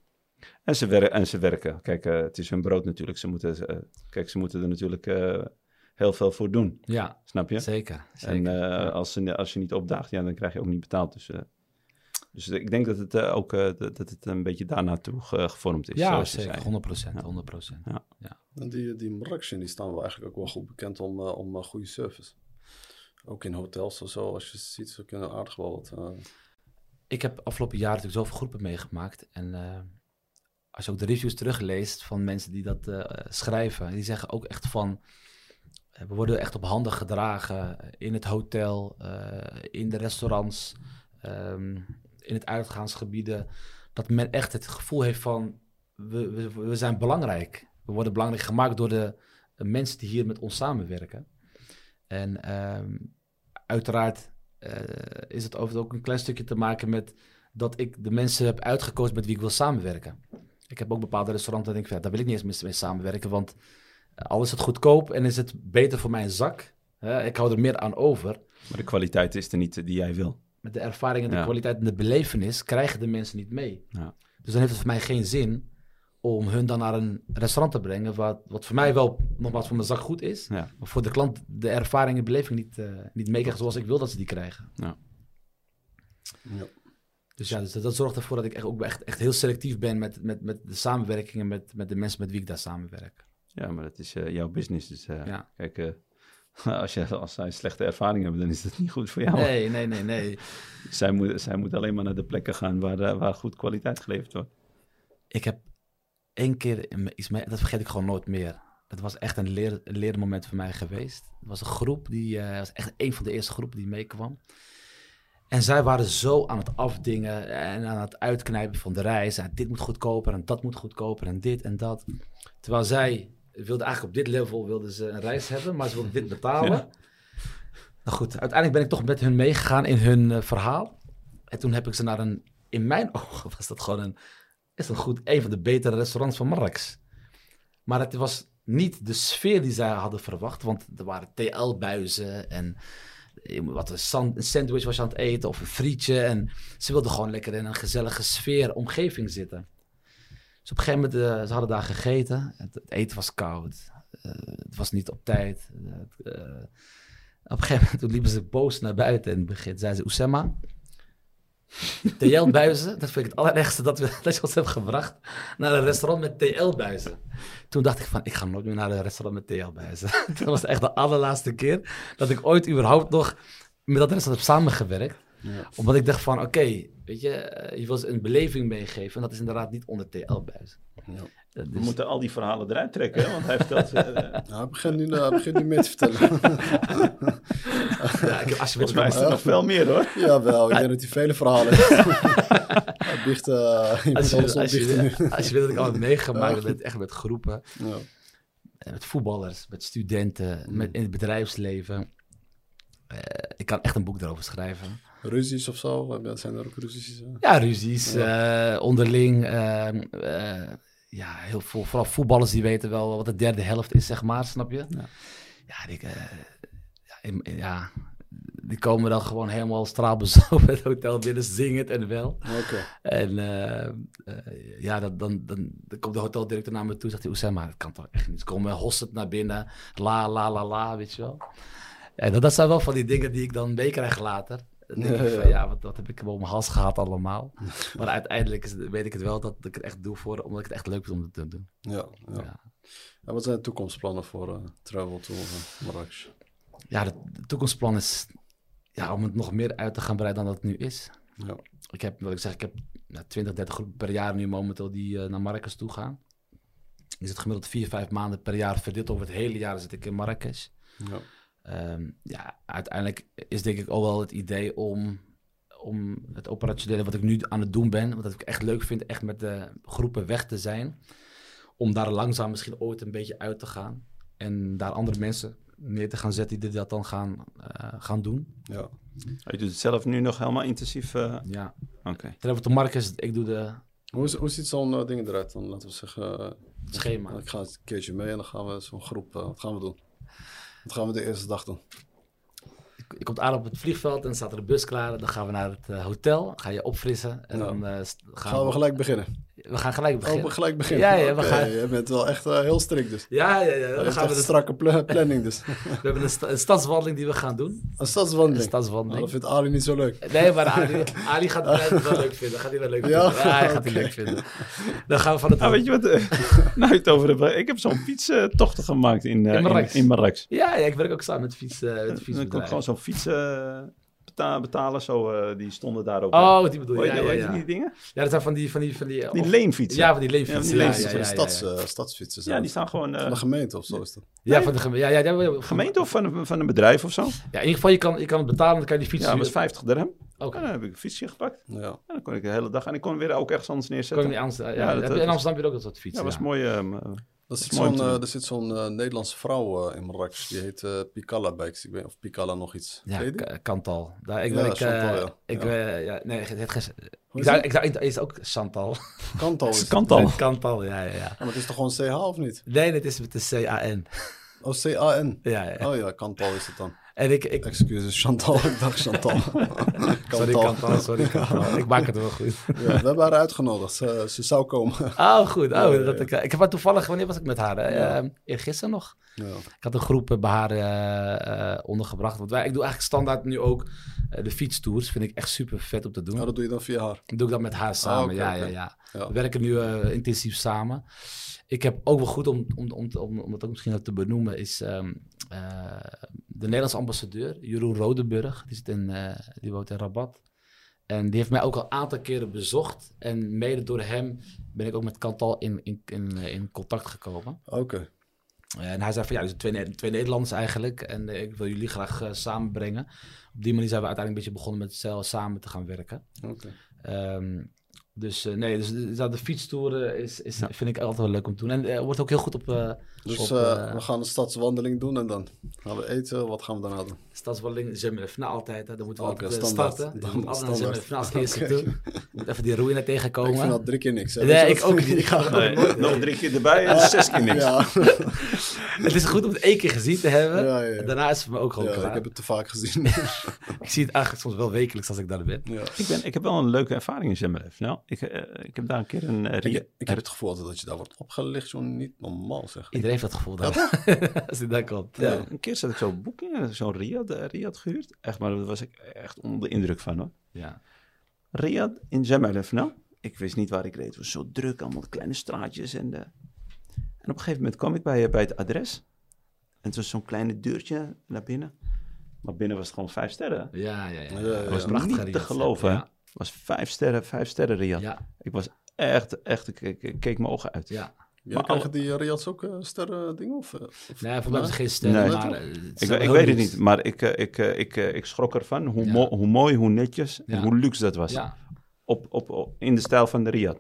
En, ze wer- en ze werken. Kijk, eh, het is hun brood natuurlijk. Ze moeten, eh, kijk, ze moeten er natuurlijk eh, heel veel voor doen. Ja, Snap je? zeker. zeker. En eh, Ja. als, ze, als je niet opdaagt, ja, dan krijg je ook niet betaald. Dus, eh, dus ik denk dat het eh, ook eh, dat het een beetje daarnaartoe ge- gevormd is. ja, zeker. zei. 100 procent, Ja. 100 procent. En die, die Marrakesh, die staan wel eigenlijk ook wel goed bekend om, om goede service. Ook in hotels of zo, als je ziet, ze kunnen aardig wel wat. eh, Ik heb afgelopen jaar natuurlijk zoveel groepen meegemaakt. En eh, als je ook de reviews terugleest van mensen die dat eh, schrijven, die zeggen ook echt van. eh, We worden echt op handen gedragen eh, in het hotel, in de restaurants, ehm, in het uitgaansgebieden. Dat men echt het gevoel heeft van, we, we, zijn belangrijk. We worden belangrijk gemaakt door de, mensen die hier met ons samenwerken. En ehm, uiteraard eh, is het ook een klein stukje te maken met dat ik de mensen heb uitgekozen met wie ik wil samenwerken. Ik heb ook bepaalde restaurants dat ik denk, daar wil ik niet eens mee samenwerken, want eh, al is het goedkoop en is het beter voor mijn zak, hè, ik hou er meer aan over. Maar de kwaliteit is er niet eh, die jij wil. Met de ervaring en de Ja. kwaliteit en de belevenis krijgen de mensen niet mee. Ja. Dus dan heeft het voor mij geen zin om hun dan naar een restaurant te brengen, wat, wat voor mij wel nogmaals voor mijn zak goed is, Ja. maar voor de klant de ervaring en beleving niet, eh niet meekrijgt zoals ik wil dat ze die krijgen. ja. Dus ja, dus dat, dat zorgt ervoor dat ik echt, ook echt, echt heel selectief ben met, met, met de samenwerkingen met, met de mensen met wie ik daar samenwerk. Ja, maar dat is eh, jouw business. Dus eh, Ja. kijk, eh, *laughs* als, je, als zij slechte ervaring hebben, dan is dat niet goed voor jou. Nee, nee, nee, nee. *laughs* Zij, moet, zij moet alleen maar naar de plekken gaan waar, waar goed kwaliteit geleverd wordt. Ik heb één keer iets mee, dat vergeet ik gewoon nooit meer. Dat was echt een, leer, een leermoment voor mij geweest. Het was een groep die, was echt een van de eerste groepen die meekwam. En zij waren zo aan het afdingen en aan het uitknijpen van de reis. En dit moet goedkoper en dat moet goedkoper en dit en dat. Terwijl zij wilden eigenlijk op dit level wilden ze een reis hebben, maar ze wilden dit betalen. Ja. Nou goed, uiteindelijk ben ik toch met hun meegegaan in hun eh, verhaal. En toen heb ik ze naar een, in mijn *laughs* ogen was dat gewoon een, is een goed, een van de betere restaurants van Marrakesh. Maar het was niet de sfeer die zij hadden verwacht, want er waren TL-buizen en wat een, san- een sandwich was je aan het eten of een frietje. En ze wilden gewoon lekker in een gezellige sfeer, omgeving zitten. Dus op een gegeven moment, eh, ze hadden daar gegeten. Het, eten was koud. Eh, het was niet op tijd. Eh, op een gegeven moment toen liepen ze boos naar buiten in het begin. Zeiden ze, Oussema, TL-buizen, dat vind ik het allerergste dat, we, *laughs* dat je ons hebt gebracht naar een restaurant met TL-buizen. Toen dacht ik van, ik ga nooit meer naar een restaurant met TL-buizen. *laughs* dat was echt de allerlaatste keer dat ik ooit überhaupt nog met dat restaurant heb samengewerkt. Ja. Omdat ik dacht van, oké, weet je, eh, je wil ze een beleving meegeven. En dat is inderdaad niet onder TL-buizen. Ja. We dus- moeten al die verhalen eruit trekken, hè, want hij vertelt... eh, *laughs* Ja, hij begint nu, hij begint nu meer te vertellen. Ja, ik heb, als je volgens mij is er nog veel meer, hoor. Jawel, ik denk dat hij vele verhalen heeft. *laughs* Hij biecht, eh, je als, je, als, je, als je weet dat ik al heb meegemaakt met, echt met groepen, Ja. eh, met voetballers, met studenten, Mm. met, in het bedrijfsleven. Eh, ik kan echt een boek daarover schrijven. Ruzies of zo, zijn er ook ruzies? Ja, ruzies, eh, onderling. eh, eh, ja, heel veel, vooral voetballers die weten wel wat de derde helft is, zeg maar, snap je? Ja. Ja, die, eh, ja, in- ja, die komen dan gewoon helemaal straalbezopen het hotel binnen, zingend en wel. Oké. En eh, eh, ja, dan, dan, dan, dan komt de hoteldirecteur naar me toe en zegt hij, Oussama, dat kan toch echt niet. Ze komen hossend naar binnen, la, la, la, la, weet je wel. En dat, dat zijn wel van die dingen die ik dan meekrijg later. Dan denk Ja, ik van, ja, wat, wat heb ik op mijn hals gehad allemaal. *laughs* Maar uiteindelijk is, weet ik het wel dat ik het echt doe voor, omdat ik het echt leuk vind om het te doen. Ja, ja. Ja. En wat zijn de toekomstplannen voor eh, Travel to eh, Marrakesh? Ja, de toekomstplan is ja, om het nog meer uit te gaan breiden dan dat het nu is. Ja. Ik heb, wat ik zeg, ik heb nou, 20, 30 groepen per jaar nu momenteel die eh, naar Marrakesh toe gaan. Ik zit gemiddeld 4, 5 maanden per jaar verdeeld over het hele jaar zit ik in Marrakesh. Ja. Ehm, ja, uiteindelijk is denk ik ook wel het idee om, om het operationele wat ik nu aan het doen ben, wat ik echt leuk vind, echt met de groepen weg te zijn. Om daar langzaam misschien ooit een beetje uit te gaan. En daar andere mensen neer te gaan zetten die dat dan gaan, eh, gaan doen. ja. Je doet het zelf nu nog helemaal intensief. eh, Ja, Oké. terwijl de Marrakesh, ik doe de Hoe, is- hoe ziet zo'n eh, ding eruit dan? Laten we zeggen, schema. ik ga een keertje mee en dan gaan we zo'n groep, eh, wat gaan we doen? Wat gaan we de eerste dag doen? Je komt aan op het vliegveld en dan staat er een bus klaar. Dan gaan we naar het eh, hotel, ga je opfrissen. En Ja. dan eh, st- gaan, Gaan we gelijk beginnen? We gaan gelijk Oh, beginnen. we gelijk beginnen? Ja, ja, we gaan- Je bent wel echt eh, heel strikt dus. Ja, ja, ja. Dan gaan we, de, een strakke pla- planning dus. *laughs* we hebben een, sta- een stadswandeling die we gaan doen. Een Een stadswandeling. Oh, stadswandeling. dat vindt Ali niet zo leuk. Nee, maar Ali, Ali gaat het *laughs* wel leuk vinden. Gaat hij wel leuk vinden. Ja, hij gaat het leuk vinden. Dan gaan we van het... Nou, weet je wat? *laughs* nou, het over hebt. Ik heb zo'n fietstochten gemaakt in, eh, In in, Marrakesh. in Marrakesh. Ja, ja, ik werk ook samen met, fiets, eh met Dan kon ik fietsbedrijf. gewoon zo'n fiets beta- betalen. Zo, eh, die stonden daar ook. Oh, die bedoel je. Ja, je ja, weet je ja. die dingen? Ja, dat zijn van die... Van die, van die, Die of- leenfietsen. Ja, van die leenfietsen. Ja, van die Ja, leenfietsen ja, Van ja, de ja, stads, ja. eh, stadsfietsen. Ja, zijn die staan gewoon... eh, Van de gemeente of zo is dat. Ja, van de gemeente. Ja, ja, ja, gemeente of van, een- van een bedrijf of zo? Ja, in ieder geval, je kan, je kan het betalen, dan kan je die fiets... Ja, dat was 50 dirham. Oké. En dan heb ik een fietsje gepakt. Ja. En dan kon ik de hele dag... En ik kon weer ook ergens anders neerzetten. je niet anders... Ja, Ja, ja, dat- heb je in Amsterdam weer ook dat soort Ja, fietsen. dat was mooi. Eh, Er zit zo'n eh, er eh, Nederlandse vrouw eh, in Marrakesh. Die heet Picala Bikes. Ik weet of Picala nog iets. Ja, Kantal. Daar, ik Ja, werk, Chantal, ja. Ik, Ja. ja, nee, het Ik is het? ik het is ook Chantal. Kantal *laughs* is het. Kantal. Kantal, ja, ja, ja. Ja, maar het is toch gewoon CH of niet? Nee, het is met de C-A-N. Oh, C-A-N. Ja, ja. Oh ja, Kantal is het dan. En ik, ik Excuses, Chantal. *laughs* Ik dacht Chantal. sorry, Chantal, sorry, Chantal. Ik maak het wel goed. Ja, we hebben haar uitgenodigd. Ze, ze zou komen. Oh, goed. Oh, Ja, dat ik, ik heb haar toevallig, wanneer was ik met haar? Ja. Uh, Eergisteren nog. Ja. Ik had een groep eh, bij haar eh, eh, ondergebracht. Want wij, ik doe eigenlijk standaard nu ook eh, de fietstours. Vind ik echt super vet om te doen. Oh, dat doe je dan via haar. doe ik dat met haar samen. oké, ja, ja, ja, Ja. We werken nu eh, intensief samen. Ik heb ook wel goed om, om, om, om, om het ook misschien ook te benoemen, is ehm, eh, de Nederlandse ambassadeur, Jeroen Rodenburg. Die, zit in, eh, die woont in Rabat. En die heeft mij ook al een aantal keren bezocht. En mede door hem ben ik ook met Kantal in, in, in, in contact gekomen. Oké. En hij zei van ja, dus twee, Ne- twee Nederlanders eigenlijk. En ik wil jullie graag samenbrengen. Op die manier zijn we uiteindelijk een beetje begonnen met zelf samen te gaan werken. Oké. Ehm, dus eh, nee, dus de, de, de fietstoeren is, is, Ja. vind ik altijd wel leuk om te doen. En eh, wordt ook heel goed op, eh Dus op eh, eh, we gaan een stadswandeling doen en dan gaan we eten. Wat gaan we daarna doen? Stadswandeling, Zemmelfna altijd. Hè. Dan moeten we Oké, altijd eh, standaard. starten. Dan moet altijd. Zemmelfna als eerste toe. Moet even die roeien Ik vind tegenkomen. dat drie keer niks. hè. Nee, ik ook niet. Ik ga nog Nee, nooit. nog drie keer erbij en zes keer niks. Ja. *laughs* Het is goed om het één keer gezien te hebben. Ja, ja, ja. Daarna is het voor me ook gewoon Ja, klaar. ik heb het te vaak gezien. *laughs* Ik zie het eigenlijk soms wel wekelijks als ik daar ben. ja. Ik, ben, ik heb wel een leuke ervaring in Zemmelef. Nou, ik, ik heb daar een keer een... Ik, ik heb het gevoel dat je daar wordt opgelicht, zo niet normaal zeg. Iedereen heeft dat gevoel daar. *laughs* als hij daar komt. Ja, Ja. een keer zat ik zo op boekingen, zo'n Riyadh, eh, Riyadh gehuurd. Echt, maar daar was ik echt onder de indruk van hoor. Ja. Riyadh in Zemelef, nou. Ik wist niet waar ik reed. Het was zo druk, allemaal kleine straatjes. En, eh, en op een gegeven moment kwam ik bij, eh, bij het adres. En het was zo'n kleine deurtje naar binnen. Maar binnen was het gewoon vijf sterren. Het Ja, ja, ja. Dat ja. was Ja, prachtig. niet te Riyadh. geloven, Het was vijf sterren, vijf sterren Riyadh. ja, Ik was echt, echt, ik, ik- ik keek mijn ogen uit. ja. Ja, Maar krijgen die uh, Riads ook eh, sterren dingen? Of, eh, of- Nee, voor mij is het geen ster, Nee. maar... eh, Ik, ik weet het niet, maar ik, eh, ik, eh, ik, eh, ik schrok ervan hoe, Ja. mo- hoe mooi, hoe netjes en Ja. hoe luxe dat was. Ja. Op, op, op- in de stijl van de Riyadh.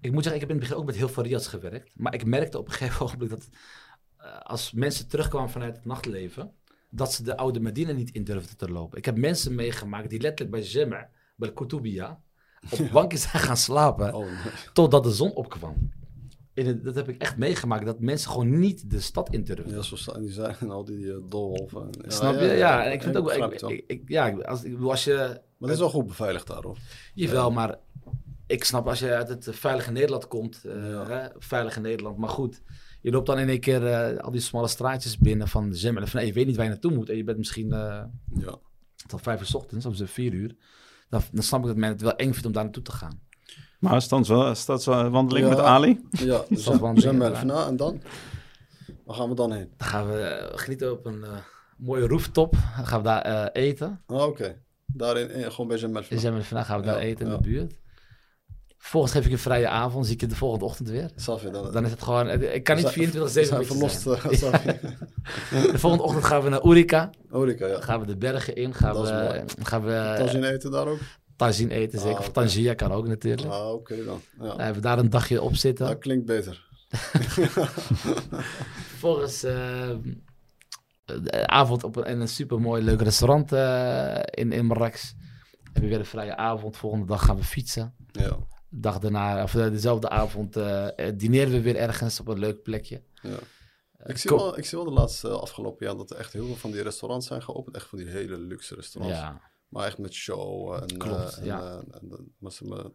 Ik moet zeggen, ik heb in het begin ook met heel veel Riads gewerkt. Maar ik merkte op een gegeven *laughs* ogenblik dat eh, als mensen terugkwamen vanuit het nachtleven, dat ze de oude Medina niet in durfden te lopen. Ik heb mensen meegemaakt die letterlijk bij Zemmer, bij de Koutoubia, op bankjes zijn gaan slapen Oh, nee. totdat de zon opkwam. In het- dat heb ik echt meegemaakt, dat mensen gewoon niet de stad in durfden. Ja, zo staan die zijn en al die uh, doolhoven. Ja, Snap je? Ja, en ik vind het ook ik, ik, ik- ja, als, ik bedoel, als je Maar het is wel goed beveiligd daar, hoor. Jawel, maar ik snap als je uit het eh, veilige Nederland komt, eh, hè, veilige Nederland, maar goed. Je loopt dan in één keer eh, al die smalle straatjes binnen van Zemmelen. Van, nee, je weet niet waar je naartoe moet. En je bent misschien eh, Ja. tot vijf uur 's ochtends, of vier uur. Dan, dan snap ik dat men het wel eng vindt om daar naartoe te gaan. Maar stadswa- stadswandeling Ja. met Ali? Ja, dus van en dan? Waar gaan we dan heen? Dan gaan we eh, genieten op een eh, mooie rooftop. Dan gaan we daar eh, eten. Oh, Oké. Daarin gewoon bij zijn met In vandaag gaan we daar Ja, eten in ja. de buurt. Vervolgens geef ik een vrije avond, zie ik je de volgende ochtend weer. Safje, dan, Dan is het gewoon, ik kan niet 24-7 zijn met je verlost. *laughs* zijn. Safje. *laughs* De volgende ochtend gaan we naar Urica. Orica, ja. Dan gaan we de bergen in, gaan Dat is we, mooi. gaan we Tagine eten daar ook? Tagine eten, zeker. Ah, Of. Tangia kan ook natuurlijk. Ah, oké dan. Ja. Hebben we daar een dagje op zitten. Dat klinkt beter. *laughs* Vervolgens eh, de avond op een, in een supermooi leuk restaurant eh, in, in Marrakesh. Hebben we weer een vrije avond. Volgende dag gaan we fietsen. Ja. Dag daarna, of eh, dezelfde avond, eh, eh, dineren we weer ergens op een leuk plekje. ja. Ik zie, wel, ik zie wel de laatste eh, afgelopen jaar dat er echt heel veel van die restaurants zijn geopend. Echt van die hele luxe restaurants. Ja, Maar echt met show en... Klopt, eh, en, ja. eh, en, en- maar ze me-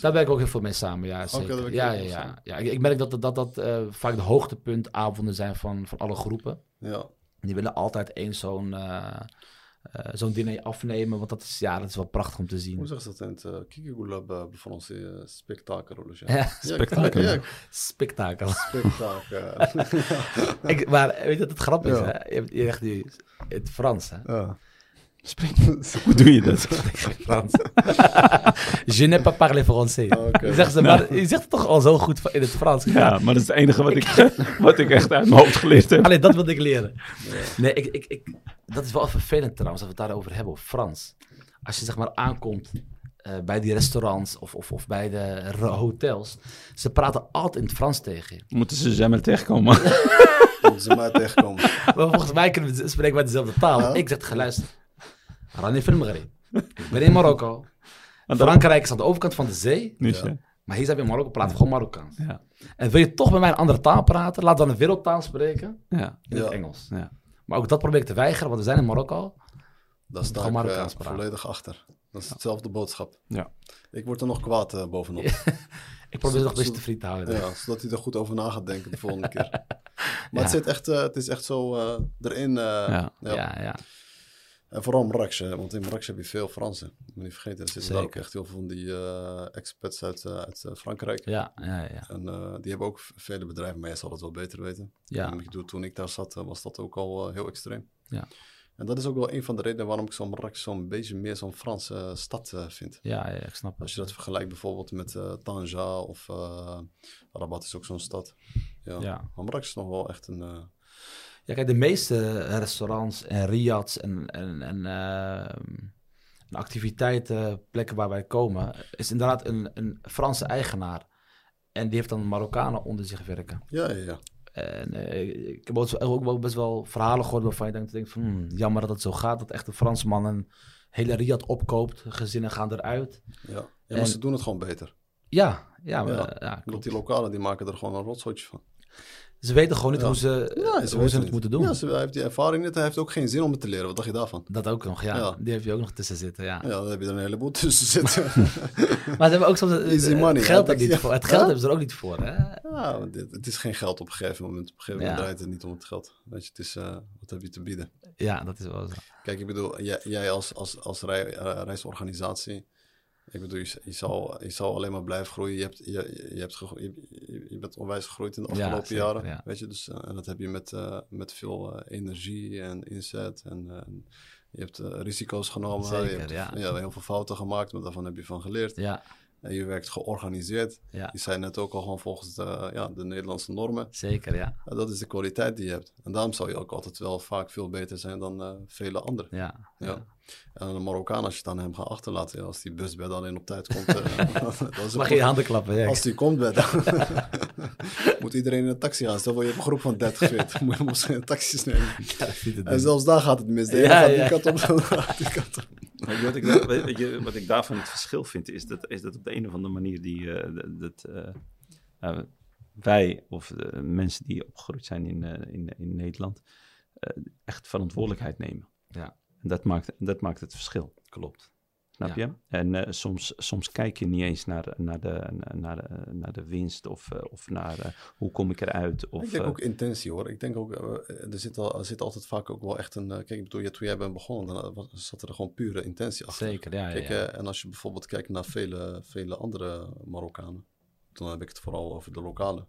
daar werk ik ook heel veel mee samen. Ja, zeker. ja, ja, ja. ja. Ik, ik merk dat dat, dat, dat eh, vaak de hoogtepuntavonden zijn van, van alle groepen. ja. Die willen altijd één zo'n eh, zo'n diner afnemen, want dat is, ja, dat is wel prachtig om te Hoe zien. zeg je dat in het uh, Kikigulab uh, ons die uh, spektakel? Ja. Spektakel. Ja, spektakel. spektakel. *laughs* Ik, maar weet je wat het grappig is? Hè? Je, hebt- je zegt nu in het Frans, hè? ja. Spreek, *laughs* hoe doe je dat? Frans. *laughs* Je n'ai pas parlé français. Oké. Je, zegt ze, maar, je zegt het toch al zo goed in het Frans. Ja, maar dat is het enige wat ik, *laughs* wat ik echt uit mijn hoofd geleerd heb. Alleen dat wilde ik leren. Nee, ik, ik, ik, dat is wel vervelend trouwens, dat we het daarover hebben, op Frans. Als je zeg maar aankomt eh, bij die restaurants of, of, of bij de hotels, ze praten altijd in het Frans tegen je. Moeten ze Zemmel tegenkomen? Dat ze mij tegenkomen. Maar volgens mij kunnen we spreken wij dezelfde taal. Ja. Ik zeg tegen film Maghreb. Ik ben in Marokko. *laughs* Want dat- Frankrijk is aan de overkant van de zee. Dus, Ja. Maar hier zijn we in Marokko, praten we gewoon Marokkaans. Ja. En wil je toch met mij een andere taal praten, laat dan een wereldtaal spreken Ja. in Ja. het Engels. Ja. Maar ook dat probeer ik te weigeren, want we zijn in Marokko. Daar sta Gewoon ik eh, Marokkaans praten. volledig achter. Dat is hetzelfde boodschap. Ja. Ik word er nog kwaad eh, bovenop. *laughs* Ik probeer het nog een beetje Zo- te friet te houden. Ja, zodat hij er goed over na gaat denken de volgende *laughs* keer. Maar Ja. het, zit echt, eh, het is echt zo eh, erin. eh, Ja. ja. En vooral Marrakesh, want in Marrakesh heb je veel Fransen. Moet je niet vergeten, er zitten daar ook echt heel veel van die eh, expats uit, eh, uit eh, Frankrijk. Ja, ja, ja. En die hebben ook vele bedrijven, maar jij zal het wel beter weten. Ja. En ik bedoel, toen ik daar zat, was dat ook al heel extreem. Ja. En dat is ook wel een van de redenen waarom ik zo'n Marrakesh zo'n beetje meer zo'n Franse stad vind. Ja, ja, ik snap het. Als je dat vergelijkt bijvoorbeeld met Tanja of Rabat is ook zo'n stad. Ja. Ja. Maar Marrakesh is nog wel echt een... Ja, kijk, de meeste restaurants en riads en, en, en, ehm, en activiteiten, plekken waar wij komen, is inderdaad een, een Franse eigenaar. En die heeft dan Marokkanen onder zich werken. ja, ja, ja. En eh, ik heb ook, wel best wel verhalen gehoord waarvan je denkt, denkt van, hmm, jammer dat het zo gaat, dat echt een Fransman een hele riad opkoopt, gezinnen gaan eruit. ja. ja maar En- ze doen het gewoon beter. Ja, ja, maar, Ja, ja, klopt. die lokalen die maken er gewoon een rotzootje van. Ze weten gewoon niet Ja. hoe ze, Ja, hoe ze het niet. moeten doen. Ja, ze, hij heeft die ervaring niet. Hij heeft ook geen zin om het te leren. Wat dacht je daarvan? Dat ook nog, ja. Ja. Die heb je ook nog tussen zitten, ja. Ja, dan heb je er een heleboel *laughs* tussen *laughs* zitten. Maar ze hebben ook soms het, Easy het money, geld, er niet voor. het geld hebben ze er ook niet voor. Hè? ja, want dit, het is geen geld op een gegeven moment. Op een gegeven moment draait het niet om het geld. Weet je, het is, eh, wat heb je te bieden? Ja, dat is wel zo. Kijk, ik bedoel, jij, jij als, als, als rei- eh, reisorganisatie, ik bedoel, je, je, zal, je zal alleen maar blijven groeien. Je, hebt, je, je, hebt je, bent onwijs gegroeid in de Ja, afgelopen zeker, jaren. ja. Weet je, dus, eh, en dat heb je met, eh, met veel eh, energie en inzet. En je hebt risico's genomen. Zeker, je hebt ja. heel veel fouten gemaakt, maar daarvan heb je van geleerd. Ja, En je werkt georganiseerd. ja, Je zei net ook al gewoon volgens de, ja, de Nederlandse normen. zeker, ja. Ja, dat is de kwaliteit die je hebt. En daarom zal je ook altijd wel vaak veel beter zijn dan vele anderen. Ja, Ja. En een Marokkaan, als je het aan hem gaat achterlaten, als die busbed alleen op tijd komt, *laughs* eh, *laughs* dat is Mag een je je handen klappen? Ja. als die komt, bed, *laughs* moet iedereen in een taxi gaan. Stel voor je hebt een groep van 30, 40, moet je moest geen taxis nemen. Ja, dat ziet het En dus. zelfs daar gaat het mis. De Ja, gaat ja. die kant op, die kant op. Wat, ik, weet je, wat ik daarvan het verschil vind, is dat, is dat op de een of andere manier die, eh, dat, eh, wij of de mensen die opgegroeid zijn in, in, in Nederland echt verantwoordelijkheid nemen. Ja. En dat maakt, dat maakt het verschil. Klopt. Snap Ja. je? En eh, soms, soms kijk je niet eens naar, naar, de, naar, de, naar de winst of, eh, of naar eh, hoe kom ik eruit. Of, ik denk eh, ook intentie hoor. Ik denk ook, eh, er, zit al, er zit altijd vaak ook wel echt een... eh, kijk, ik bedoel, ja, toen jij bent begonnen, dan was- zat er gewoon pure intentie achter. Zeker, ja. ja, Kijk, ja. eh, en als je bijvoorbeeld kijkt naar vele, vele andere Marokkanen, dan heb ik het vooral over de lokale.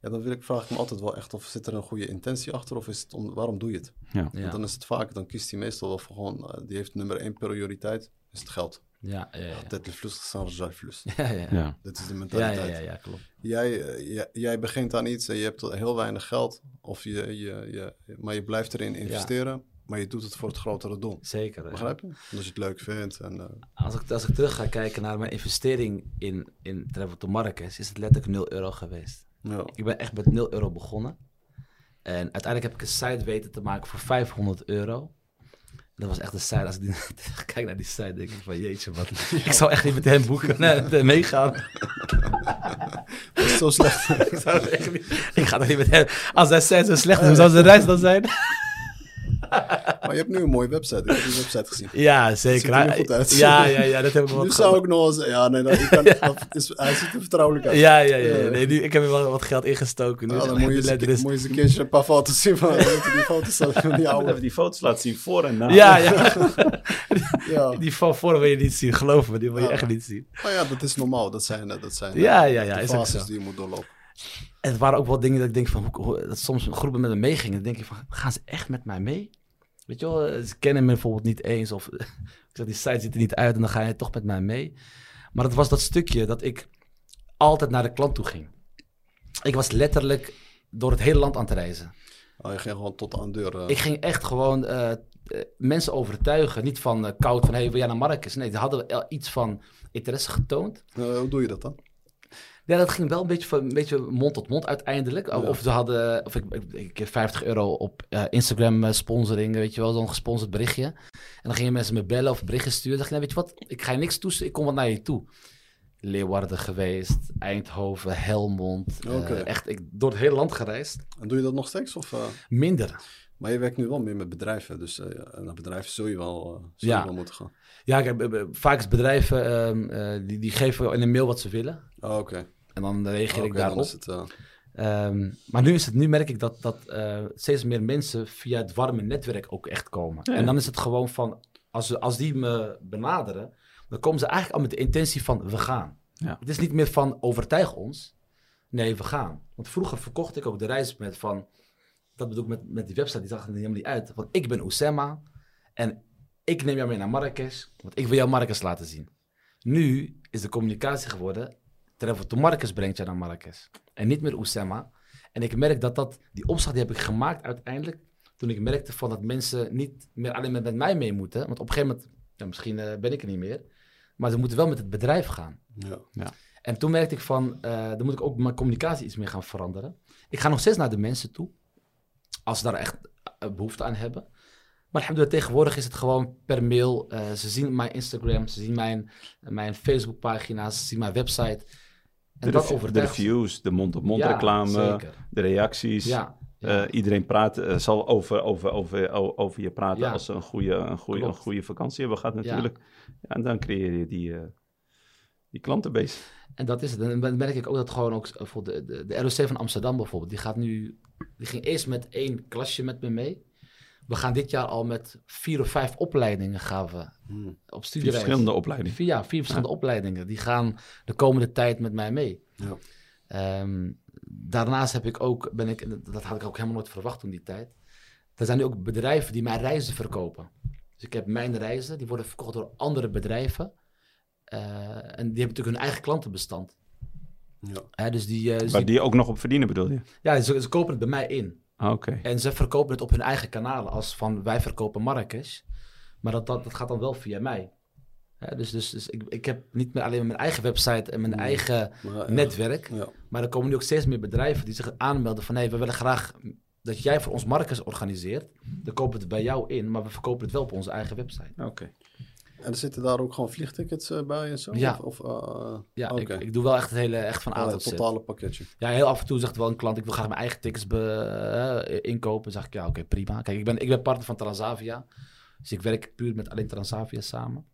Ja, dan wil ik, vraag ik me altijd wel echt of zit er een goede intentie achter of is het om, waarom doe je het? ja. Ja. Want dan is het vaak, dan kiest hij meestal wel voor gewoon, eh, die heeft nummer één prioriteit, is het geld. Ja, ja, ja. Dat is vlus. Ja, ja, ja. Ja. Dit is de Ja, mentaliteit. ja, ja, ja, klopt. Jij, eh, jij, jij begint aan iets en je hebt heel weinig geld, of je, je, je, maar je blijft erin investeren, maar je doet het voor het grotere doel. Zeker. ja. Begrijp je? Omdat je het leuk vindt. En, eh, Als ik, als ik terug ga kijken naar mijn investering in, in Travel to Marrakesh, is het letterlijk 0 euro geweest. Ja. Ik ben echt met 0 euro begonnen. En uiteindelijk heb ik een site weten te maken voor 500 euro. Dat was echt een site. Als ik die, *laughs* kijk naar die site, denk ik van jeetje, wat. Ik zou echt niet met hem boeken, nee, meegaan. *laughs* Dat is zo slecht. *laughs* ik, zou echt niet, ik ga toch niet met hem. Als hij site zo slecht is, hoe zou zijn reis dan zijn? *laughs* Maar je hebt nu een mooie website. Ik heb die website gezien. Ja, zeker. Ziet er nu goed uit. Ja, ja, ja, dat heb ik *laughs* wel Nu zou ik nog eens... Ja, nee, dat, ik kan, *laughs* dat is, hij ziet er vertrouwelijk uit. Ja, ja, ja. ja. Nee, nu, ik heb er wel wat geld ingestoken. Nu Ja, dan moet je, eens, een letter keer- is- moet je eens een keertje een paar foto's zien. Van, die foto's van die Ja, oude. even die foto's laten zien voor en na. Ja, ja. Ja. Die van voor wil je niet zien, geloof me. Die wil je Ja. echt niet zien. Maar ja, dat is normaal. Dat zijn, eh, dat zijn eh, Ja, ja, ja, de is fases die je moet doorlopen. En het waren ook wel dingen dat ik denk van, hoe- dat soms groepen met me meegingen. Dan denk ik van, gaan ze echt met mij mee? Weet je wel, ze kennen me bijvoorbeeld niet eens. Of *laughs* ik zeg, die site ziet er niet uit en dan ga je toch met mij mee. Maar het was dat stukje dat ik altijd naar de klant toe ging. Ik was letterlijk door het hele land aan het reizen. Oh, je ging gewoon tot aan de deur. eh. Ik ging echt gewoon eh, eh, mensen overtuigen. Niet van eh, koud van, hey, wil jij naar Marrakesh? Nee, die hadden wel iets van interesse getoond. Eh, hoe doe je dat dan? Ja, dat ging wel een beetje, van, een beetje mond tot mond uiteindelijk. Ja. Of ze hadden, of ik, ik, ik heb 50 euro op eh, Instagram eh, sponsoring, weet je wel, zo'n gesponsord berichtje. En dan gingen mensen me bellen of berichten sturen. Dan dacht ik, nou, weet je wat, ik ga je niks toesturen, ik kom wat naar je toe. Leeuwarden geweest, Eindhoven, Helmond. eh, echt, ik door het hele land gereisd. En doe je dat nog steeds? Of? Minder. Maar je werkt nu wel meer met bedrijven, dus naar bedrijven zul je wel, uh, zul Ja. je wel moeten gaan. Ja, kijk, vaak is bedrijven, ehm, eh, die, die geven in een mail wat ze willen. Oh, Oké. En dan reageer Oké, ik daarop. is het, eh, Ehm, maar nu, is het, nu merk ik dat, dat eh, steeds meer mensen via het warme netwerk ook echt komen. Ja. En dan is het gewoon van, als, ze- als die me benaderen, dan komen ze eigenlijk al met de intentie van, we gaan. Ja. Het is niet meer van, overtuig ons. Nee, we gaan. Want vroeger verkocht ik ook de reis met van, dat bedoel ik met, met die website, die zag er helemaal niet uit. Want ik ben Oussema en ik neem jou mee naar Marrakesh, want ik wil jou Marrakesh laten zien. Nu is de communicatie geworden, To Marrakesh brengt je naar Marrakesh. En niet meer Oussema. En ik merk dat, dat die opslag die heb ik gemaakt uiteindelijk, toen ik merkte van dat mensen niet meer alleen met, mij mee moeten. Want op een gegeven moment, ja, misschien eh, ben ik er niet meer, maar ze moeten wel met het bedrijf gaan. ja. En toen merkte ik van, eh, dan moet ik ook mijn communicatie iets meer gaan veranderen. Ik ga nog steeds naar de mensen toe, als ze daar echt eh, behoefte aan hebben. Maar alhamdulillah, tegenwoordig is het gewoon per mail. eh, ze zien mijn Instagram, ze zien mijn, mijn Facebookpagina's, ze zien mijn website. En De, dat rev- de reviews, de mond-op-mond Ja, reclame, zeker. de reacties. Ja, ja. Eh, iedereen praat, eh, zal over, over, over, over je praten als ze een goede, een, goede, een goede vakantie hebben gehad natuurlijk. Ja, en dan creëer je die, eh, die klantenbase. En dat is het. En dan merk ik ook dat gewoon ook eh, voor de, de, de ROC van Amsterdam bijvoorbeeld, die gaat nu, die ging eerst met één klasje met me mee. We gaan dit jaar al met vier of vijf opleidingen gaan we Hmm. op Vier studiereis. verschillende opleidingen. Vier, ja, vier verschillende opleidingen. Die gaan de komende tijd met mij mee. Ja. Ehm, daarnaast heb ik ook, ben ik, dat had ik ook helemaal nooit verwacht toen die tijd. Er zijn nu ook bedrijven die mijn reizen verkopen. Dus ik heb mijn reizen, die worden verkocht door andere bedrijven. Eh, en die hebben natuurlijk hun eigen klantenbestand. Ja. Hè, dus die, dus Waar die- die ook nog op verdienen bedoel je? ja, ze, ze kopen het bij mij in. Ah, Oké. En ze verkopen het op hun eigen kanalen. Als van wij verkopen Marrakesh. Maar dat, dat, dat gaat dan wel via mij. Hè, dus dus, dus ik, ik heb niet meer alleen mijn eigen website en mijn Nee. eigen Maar, eh, netwerk. Ja. Maar er komen nu ook steeds meer bedrijven die zich aanmelden van... hé, hey, we willen graag dat jij voor ons Marrakesh organiseert. Dan kopen we het bij jou in, maar we verkopen het wel op onze eigen website. Oké. En er zitten daar ook gewoon vliegtickets eh, bij en zo? Ja. Of, of, eh, Ja, ik, ik doe wel echt het hele, echt van A Oh, tot het totale pakketje. Ja, heel af en toe zegt wel een klant, ik wil graag mijn eigen tickets be, eh, inkopen. Dan zeg ik, ja, oké, prima. Kijk, ik ben, ik ben partner van Transavia. Dus ik werk puur met alleen Transavia samen.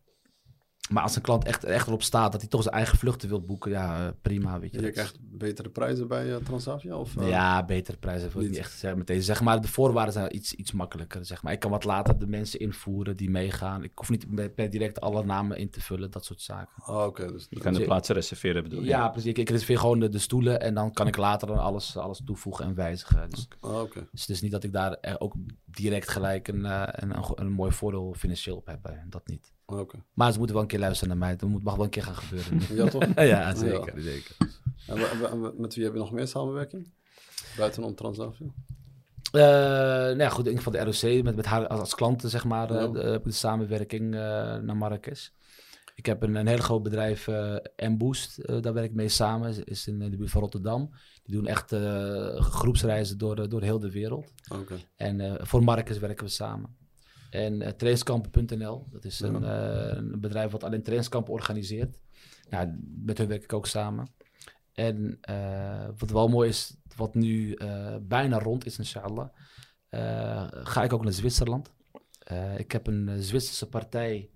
Maar als een klant echt, echt erop staat dat hij toch zijn eigen vluchten wil boeken, ja, eh, prima, weet je. Je krijgt betere prijzen bij eh, Transavia? Of, eh, ja, betere prijzen wil ik niet? echt zeggen meteen. Zeg maar, de voorwaarden zijn iets, iets makkelijker, zeg maar. Ik kan wat later de mensen invoeren die meegaan. Ik hoef niet per- direct alle namen in te vullen, dat soort zaken. Ah, oké. dus, Je kan de Dus- plaatsen reserveren bedoel je? Ja, precies. Ik, ik reserveer gewoon de, de stoelen en dan kan ik later dan alles, alles toevoegen en wijzigen. Dus oké. Dus het is niet dat ik daar ook direct gelijk een, een, een, mooi voordeel financieel op heb. Dat niet. Maar ze moeten wel een keer luisteren naar mij. Dat moet, mag wel een keer gaan gebeuren. *laughs* Ja, toch? *laughs* ja, zeker. zeker. En met wie heb je nog meer samenwerking? Buitenom Transavia? Eh, nou ja, goed, in ieder geval de ROC met, met haar als, als klanten, zeg maar, eh, Ja. de, de samenwerking eh, naar Marrakesh. Ik heb een, een heel groot bedrijf, eh M-Boost, eh, daar werk ik mee samen. Is- Is in de buurt van Rotterdam. Die doen echt eh, groepsreizen door, door heel de wereld. Oké. En eh, voor Marcus werken we samen. En eh trainingskampen.nl, dat is een, eh, een bedrijf wat alleen trainingskampen organiseert. Ja, met hun werk ik ook samen. En eh, wat wel mooi is, wat nu bijna rond is, inshallah, ga ik ook naar Zwitserland. Ik heb een Zwitserse partij,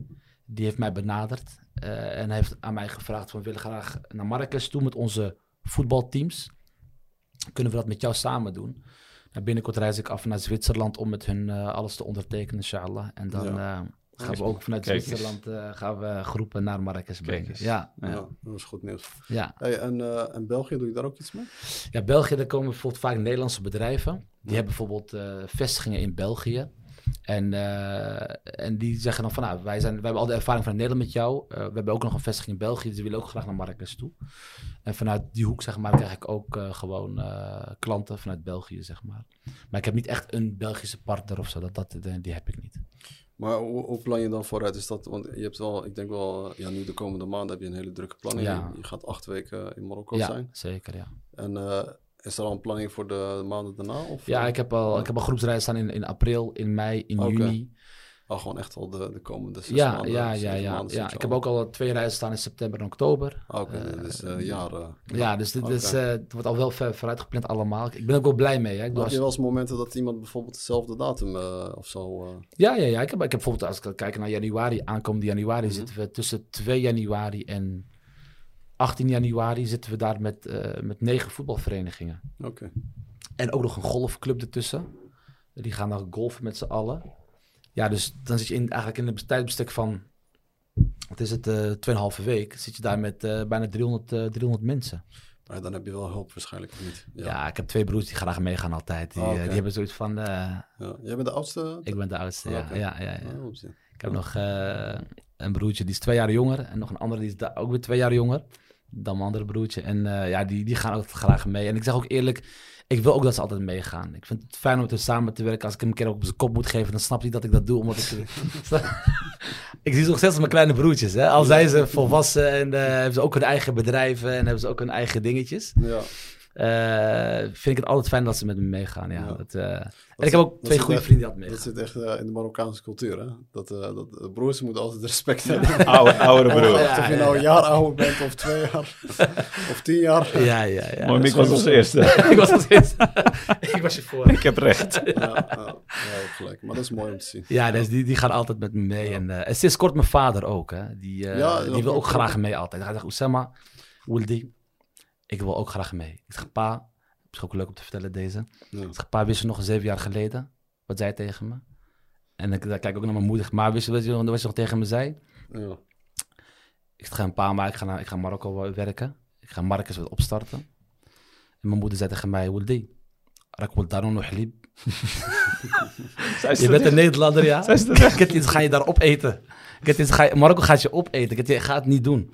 die heeft mij benaderd. eh, en heeft aan mij gevraagd van, we willen graag naar Marrakesh toe met onze voetbalteams. Kunnen we dat met jou samen doen? Binnenkort reis ik af naar Zwitserland om met hun eh, alles te ondertekenen, inshallah. En dan Ja. eh, gaan we ook vanuit Kijk. Zwitserland eh, gaan we groepen naar Marrakesh brengen. Ja, Ja. Ja. dat is goed nieuws. ja. Hey, en, eh, en België, doe je daar ook iets mee? ja, België, daar komen bijvoorbeeld vaak Nederlandse bedrijven. Die Ja. hebben bijvoorbeeld eh, vestigingen in België. En, eh, en die zeggen dan van, nou, wij, zijn, wij hebben al de ervaring van Nederland met jou. Eh, we hebben ook nog een vestiging in België, dus we willen ook graag naar Marrakesh toe. En vanuit die hoek, zeg maar, krijg ik ook eh, gewoon klanten vanuit België, zeg maar. Maar ik heb niet echt een Belgische partner of zo, dat, dat, die- heb ik niet. Maar hoe, hoe plan je dan vooruit? Is dat, want je hebt wel, ik denk wel, ja, nu de komende maanden heb je een hele drukke planning. Ja. Je, je gaat acht weken in Marokko ja, zijn. zeker, ja. En is er al een planning voor de maanden daarna? Of, Ja, eh? ik heb al, ik heb al groepsreizen staan in, in april, in mei, in juni. Oh, gewoon echt al de, de komende zes Ja, maanden, ja, ja, ja. maanden ja. Ik heb al. ook al twee reizen staan in september en oktober. Oké, is eh jaren. Ja, dus dit is, het wordt al wel ver, vooruit gepland allemaal. Ik ben ook wel blij mee. Hè. Ik Had je wel eens momenten dat iemand bijvoorbeeld dezelfde datum of zo... Ja, ja, ja. Ik heb, ik heb bijvoorbeeld, als ik kijk naar januari, aankomende januari, Mhm. zitten we tussen 2 januari en 18 januari zitten we daar met, eh, met negen voetbalverenigingen. Oké. En ook nog een golfclub ertussen. Die gaan dan golfen met z'n allen. Ja, dus dan zit je in, eigenlijk in een tijdbestek van, wat is het, eh 2,5 week, zit je daar met eh, bijna 300, eh 300 mensen. Maar dan heb je wel hulp waarschijnlijk, niet? Ja. ik heb twee broers die graag meegaan altijd. Die, Oh, die hebben zoiets van, Ja. Jij bent de oudste? ik ben de oudste. Oh, ja, oké. ja, ja, ja. Oh. Ik heb nog een broertje die is twee jaar jonger. En nog een andere die is ook weer twee jaar jonger. Dan mijn andere broertje. En eh, ja, die, die gaan ook graag mee. En ik zeg ook eerlijk, ik wil ook dat ze altijd meegaan. Ik vind het fijn om hen samen te werken. Als ik hem een keer op zijn kop moet geven, dan snapt hij dat ik dat doe. Omdat ik, *laughs* ik zie ze nog steeds als mijn kleine broertjes. Hè? Al zijn ze volwassen en eh, hebben ze ook hun eigen bedrijven en hebben ze ook hun eigen dingetjes. Ja. Eh, vind ik het altijd fijn dat ze met me meegaan. Ja. Ja. Dat, eh, en Dat ik heb ook dat twee goede echt- vrienden die Dat meegaan. zit echt eh, in de Marokkaanse cultuur, hè? Dat, eh, dat broers moeten altijd respect hebben. Oude, *laughs* oudere broer. Of Ja, je nou een ja. jaar ouder bent of twee jaar *laughs* of tien jaar. Ja, ja, ja. Mooi, Mick was als eerste. *laughs* ik was als eerste. ik was je voor. Ik heb recht. Ja, gelijk. Maar dat is mooi om te zien. Ja, dus die, die gaan altijd met me mee. Ja. En, eh, en sinds kort mijn vader ook. Hè. Die, eh, Ja, die dat wil ook graag mee altijd. Hij zegt, Oussama, Wildi, ik wil ook graag mee. Ik zeg, pa, is ook leuk om te vertellen deze. Ja. Ik zeg, pa, wist je nog zeven jaar geleden? Wat zei hij tegen me? En ik, dan kijk ik ook naar mijn moeder. Maar wist je wat je, nog- wat je nog tegen me zei? Ja. Ik zeg, een paar maar ik ga naar ik ga Marokko werken. Ik ga Marcus wat opstarten. En mijn moeder zei tegen mij, Wildi, rak wil daarom nog liep. *laughs* Zij Je bent een. Nederlander, ja? Zij is er echt. Kijk, ga je daar opeten. Ga Marokko gaat je opeten. Je gaat het niet doen.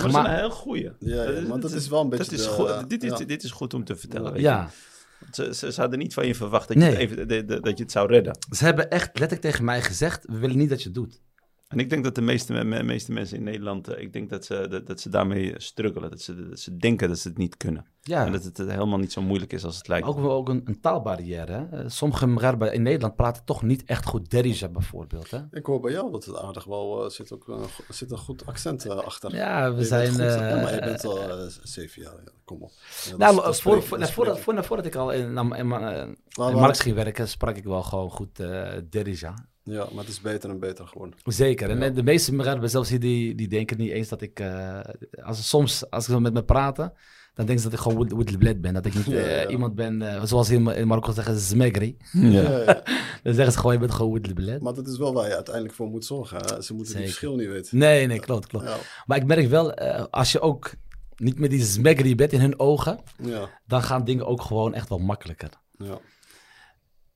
Ja, maar dat is een heel goeie. Ja, ja, maar dat is wel een beetje Dat is de- goed, dit, is, ja. dit is goed om te vertellen. weet ja, je. Ze, ze, ze hadden niet van je verwacht dat, Nee. je, het even, de- de- dat je het zou redden. ze hebben echt letterlijk tegen mij gezegd, we willen niet dat je het doet. En ik denk dat de meeste, me- me- meeste mensen in Nederland, eh, ik denk dat ze, dat, dat ze daarmee struggelen. Dat ze, dat ze denken dat ze het niet kunnen. Ja, En dat het eh, helemaal niet zo moeilijk is als het lijkt. ook, ook een, een taalbarrière. Hè? Eh, Sommige Mgharba in Nederland praten toch niet echt goed Derija bijvoorbeeld. Hè? Ik hoor bij jou dat het aardig wel eh, zit ook zit een goed accent eh, achter. Ja, we Je bent zijn... goed- eh, ja, maar je bent al eh, zeven jaar, ja, kom op. Ja, nou, dat voor, voor, dat nou, voordat, ik al in, in, in, in ging werken, sprak ik wel gewoon goed eh Derija. Ja, maar het is beter en beter geworden. Zeker. En Ja. de meeste Mgharba, zelfs hier, die, die denken niet eens dat ik... eh, als ze soms, als ze met me praten, dan denken ze dat ik gewoon Woodlebled ben. Dat ik niet Ja, eh, ja. iemand ben, eh, zoals in, in Marokko zeggen, Zmegri. Ja. Ja, ja. *laughs* Dan zeggen ze gewoon, je bent gewoon Woodlebled. Maar dat is wel waar je uiteindelijk voor moet zorgen. hè. Ze moeten Zeker. die verschil niet weten. Nee, nee, klopt, klopt. Ja, Maar ik merk wel, eh, als je ook niet met die Zmegri bent in hun ogen, ja, dan gaan dingen ook gewoon echt wel makkelijker. ja.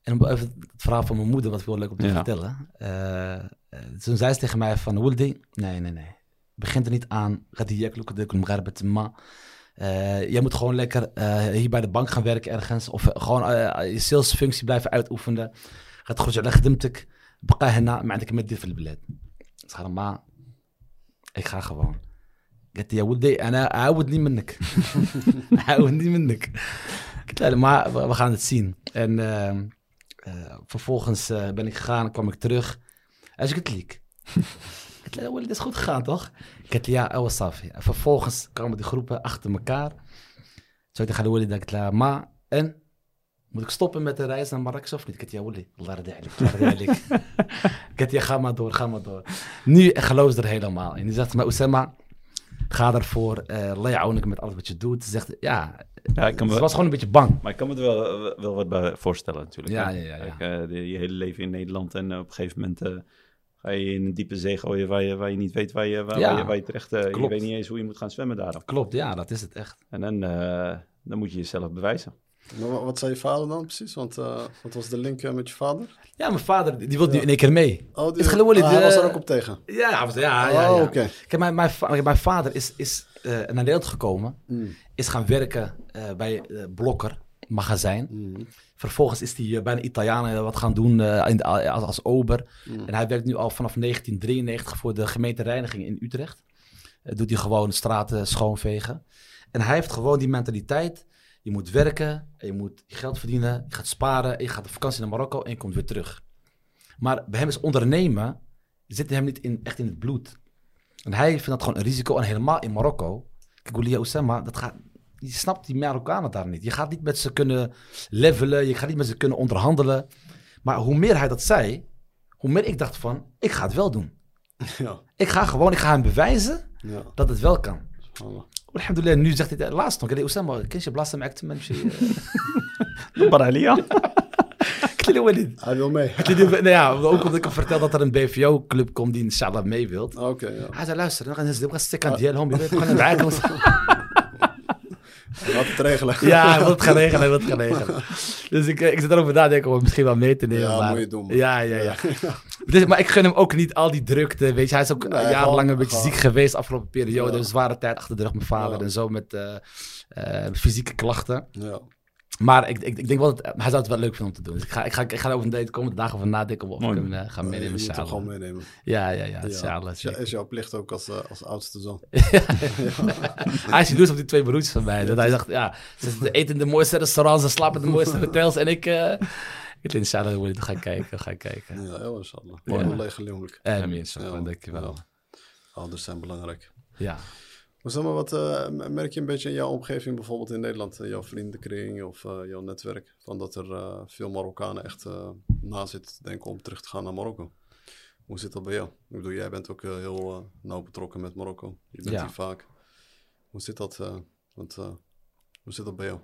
En om even het verhaal van mijn moeder, wat wel leuk om te Ja. vertellen. Eh, eh, toen zei ze tegen mij van, Wildi, nee, nee, nee. Begint er niet aan. Gaat die jekloeken, de kumgarbet, ma. Eh, jij moet gewoon lekker eh, hier bij de bank gaan werken ergens. Of eh, gewoon eh, je salesfunctie blijven uitoefenen. Gaat goed, je خدمتك بقى هنا ما عندك ما تدير في البلاد. Ik zeg ma, ik ga gewoon. قالت لي يا ولدي انا اعاود niet منك اعاود niet منك قلت لها maar *laughs* we we gaan Uh, vervolgens eh, ben ik gegaan, kwam ik terug. Als *laughs* ik het liek. Het is goed gegaan, toch? Ik het ja, was af. En Vervolgens kwamen die groepen achter elkaar. Zo ik tegen dat ik het ma en moet ik stoppen met de reis naar Marrakesh of niet? Ik het ja, Willy, Ik het ja, *laughs* ga maar door, ga maar door. Nu geloof ze er helemaal En Die zegt, maar Oesema ga ervoor. Uh, ya'aunik met alles wat je doet. Ze zegt, ja, Ja, ik kan ze was gewoon een beetje bang. maar ik kan me er wel, wel wat bij voorstellen natuurlijk. Ja, ja, ja, ja. Kijk, eh, je hele leven in Nederland en op een gegeven moment eh, ga je in een diepe zee gooien waar je, waar je niet weet waar je, waar, Ja, waar je, waar je terecht... eh, je klopt. weet niet eens hoe je moet gaan zwemmen daarom. Klopt, ja, dat is het echt. En dan, dan moet je jezelf bewijzen. Maar wat zei je vader dan precies? Want eh, wat was de link eh, met je vader? Ja, mijn vader, die wilde nu in één keer mee. Oh, geloof je, ah, hij de- was er ook op tegen. Ja, was- ja, ja, oh, ja. oké. Kijk, mijn, mijn, va- mijn vader is, is eh, naar Nederland gekomen. Mm, Is gaan werken eh, bij eh, Blokker, magazijn. mm, Vervolgens is hij eh, bij een Italiaan eh, wat gaan doen eh, in de- als, als ober. mm. En hij werkt nu al vanaf 1993 voor de gemeente Reiniging in Utrecht. Eh, doet hij gewoon straten schoonvegen. En hij heeft gewoon die mentaliteit. Je moet werken, en je moet geld verdienen, je gaat sparen, en je gaat op vakantie naar Marokko en je komt weer terug. Maar bij hem is ondernemen, zit hem niet in, echt in het bloed. En hij vindt dat gewoon een risico. En helemaal in Marokko. Kijk, Oulia Oussama, dat gaat... Je snapt die Marokkanen daar niet. Je gaat niet met ze kunnen levelen. Je gaat niet met ze kunnen onderhandelen. Maar hoe meer hij dat zei, hoe meer ik dacht van, ik ga het wel doen. *laughs* Ja, Ik ga gewoon, ik ga hem bewijzen ja. dat het wel kan. Alhamdulillah, nu zegt hij, laatst nog, Oussama, ken je blassen met acten Baralia. Ik weet het niet. Hij wil mee. Ik weet niet, nou ja, ook omdat ik hem vertel dat er een BVO-club komt die inshallah mee wilt. Oké, ja. Hij zei, Laat het regelen. Ja, hij wil het gaan *laughs* regelen, hij wil het gaan regelen. Dus ik, eh, ik zit erover nadenken om hem misschien wel mee te nemen. Ja, maar, moet je doen, man. Ja, ja, ja. *laughs* Dus, maar ik gun hem ook niet al die drukte, weet je. Hij is ook Nee, jarenlang een beetje ziek geweest afgelopen periode. Een zware tijd achter de rug, mijn vader en zo met eh, eh, fysieke klachten. Ja. Maar ik, ik, ik denk wel dat hij zou het wel leuk vinden om te doen. Dus ik ga, ik ga, ik ga er over een date komen, de dagen van nadenken of Mooi. ik hem eh, ga Nee, meenemen. je moet gewoon meenemen. Ja, ja, ja. Ja. inshallah, Is, is jouw plicht ook als, eh, als oudste zoon. *laughs* Hij is jaloers op die twee broertjes van mij. Dat hij zegt, ja, ze eten in de mooiste restaurants, ze slapen in de mooiste *laughs* hotels. En ik, eh ik denk, inshallah, we gaan kijken, gaan kijken. Ja, heel inshallah. Ja. Mooi lege jongelijk. En mensen, Ja, dankjewel. Ouders zijn belangrijk. Ja. Maar zeg maar, wat eh, merk je een beetje in jouw omgeving, bijvoorbeeld in Nederland, eh, jouw vriendenkring of eh, jouw netwerk, van dat er veel Marokkanen echt na zitten te denken om terug te gaan naar Marokko? Hoe zit dat bij jou? Ik bedoel, jij bent ook heel nauw betrokken met Marokko. Je bent Ja. hier vaak. Hoe zit dat? want, hoe zit dat bij jou?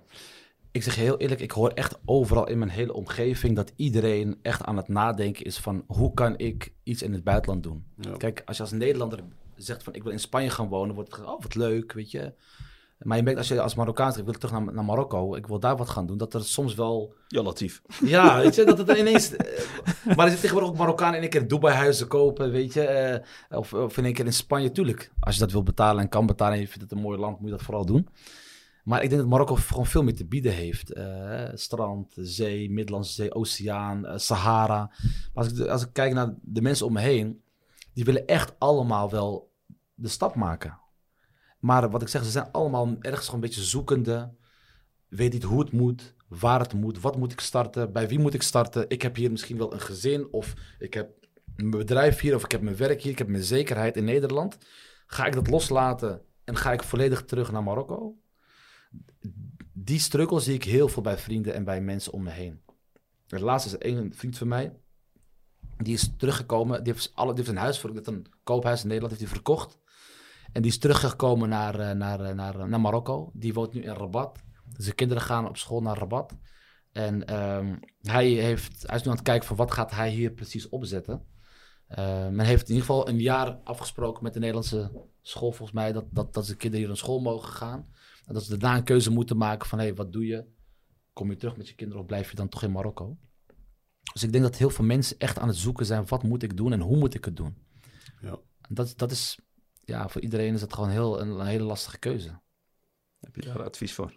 Ik zeg heel eerlijk, ik hoor echt overal in mijn hele omgeving dat iedereen echt aan het nadenken is van hoe kan ik iets in het buitenland doen. Ja. Kijk, als je als Nederlander zegt van ik wil in Spanje gaan wonen, wordt het oh wat leuk, weet je. Maar je merkt als je als Marokkaan zegt, ik wil terug naar, naar Marokko, ik wil daar wat gaan doen, dat er soms wel Ja, Latief. Ja, *laughs* weet je, dat het ineens... eh, maar er zit tegenwoordig ook Marokkaan in één keer Dubai huizen kopen, weet je. eh, of, of in één keer in Spanje, tuurlijk. Als je dat wil betalen en kan betalen en je vindt het een mooi land, moet je dat vooral doen. Maar ik denk dat Marokko gewoon veel meer te bieden heeft. Eh, strand, zee, Middellandse Zee, Oceaan, Sahara. Maar als ik, als ik kijk naar de mensen om me heen, die willen echt allemaal wel de stap maken. Maar wat ik zeg, ze zijn allemaal ergens gewoon een beetje zoekende. Weet niet hoe het moet, waar het moet, wat moet ik starten, bij wie moet ik starten. Ik heb hier misschien wel een gezin of ik heb een bedrijf hier of ik heb mijn werk hier, ik heb mijn zekerheid in Nederland. Ga ik dat loslaten en ga ik volledig terug naar Marokko? Die struggle zie ik heel veel bij vrienden en bij mensen om me heen. Het laatste is een vriend van mij. Die is teruggekomen. Die heeft, alle, die heeft een huis, heeft een koophuis in Nederland, heeft hij verkocht. En die is teruggekomen naar, eh, naar, eh, naar, naar Marokko. Die woont nu in Rabat. Dus de kinderen gaan op school naar Rabat. En ehm, hij, heeft, hij is nu aan het kijken van wat gaat hij hier precies opzetten. Eh, men heeft in ieder geval een jaar afgesproken met de Nederlandse school, volgens mij, dat, dat, dat de kinderen hier naar school mogen gaan. En dat ze daarna een keuze moeten maken van, hé, hey, wat doe je? Kom je terug met je kinderen of blijf je dan toch in Marokko? Dus ik denk dat heel veel mensen echt aan het zoeken zijn, wat moet ik doen en hoe moet ik het doen? Ja. Dat, dat is, ja, voor iedereen is het gewoon heel, een, een hele lastige keuze. Heb je daar advies voor?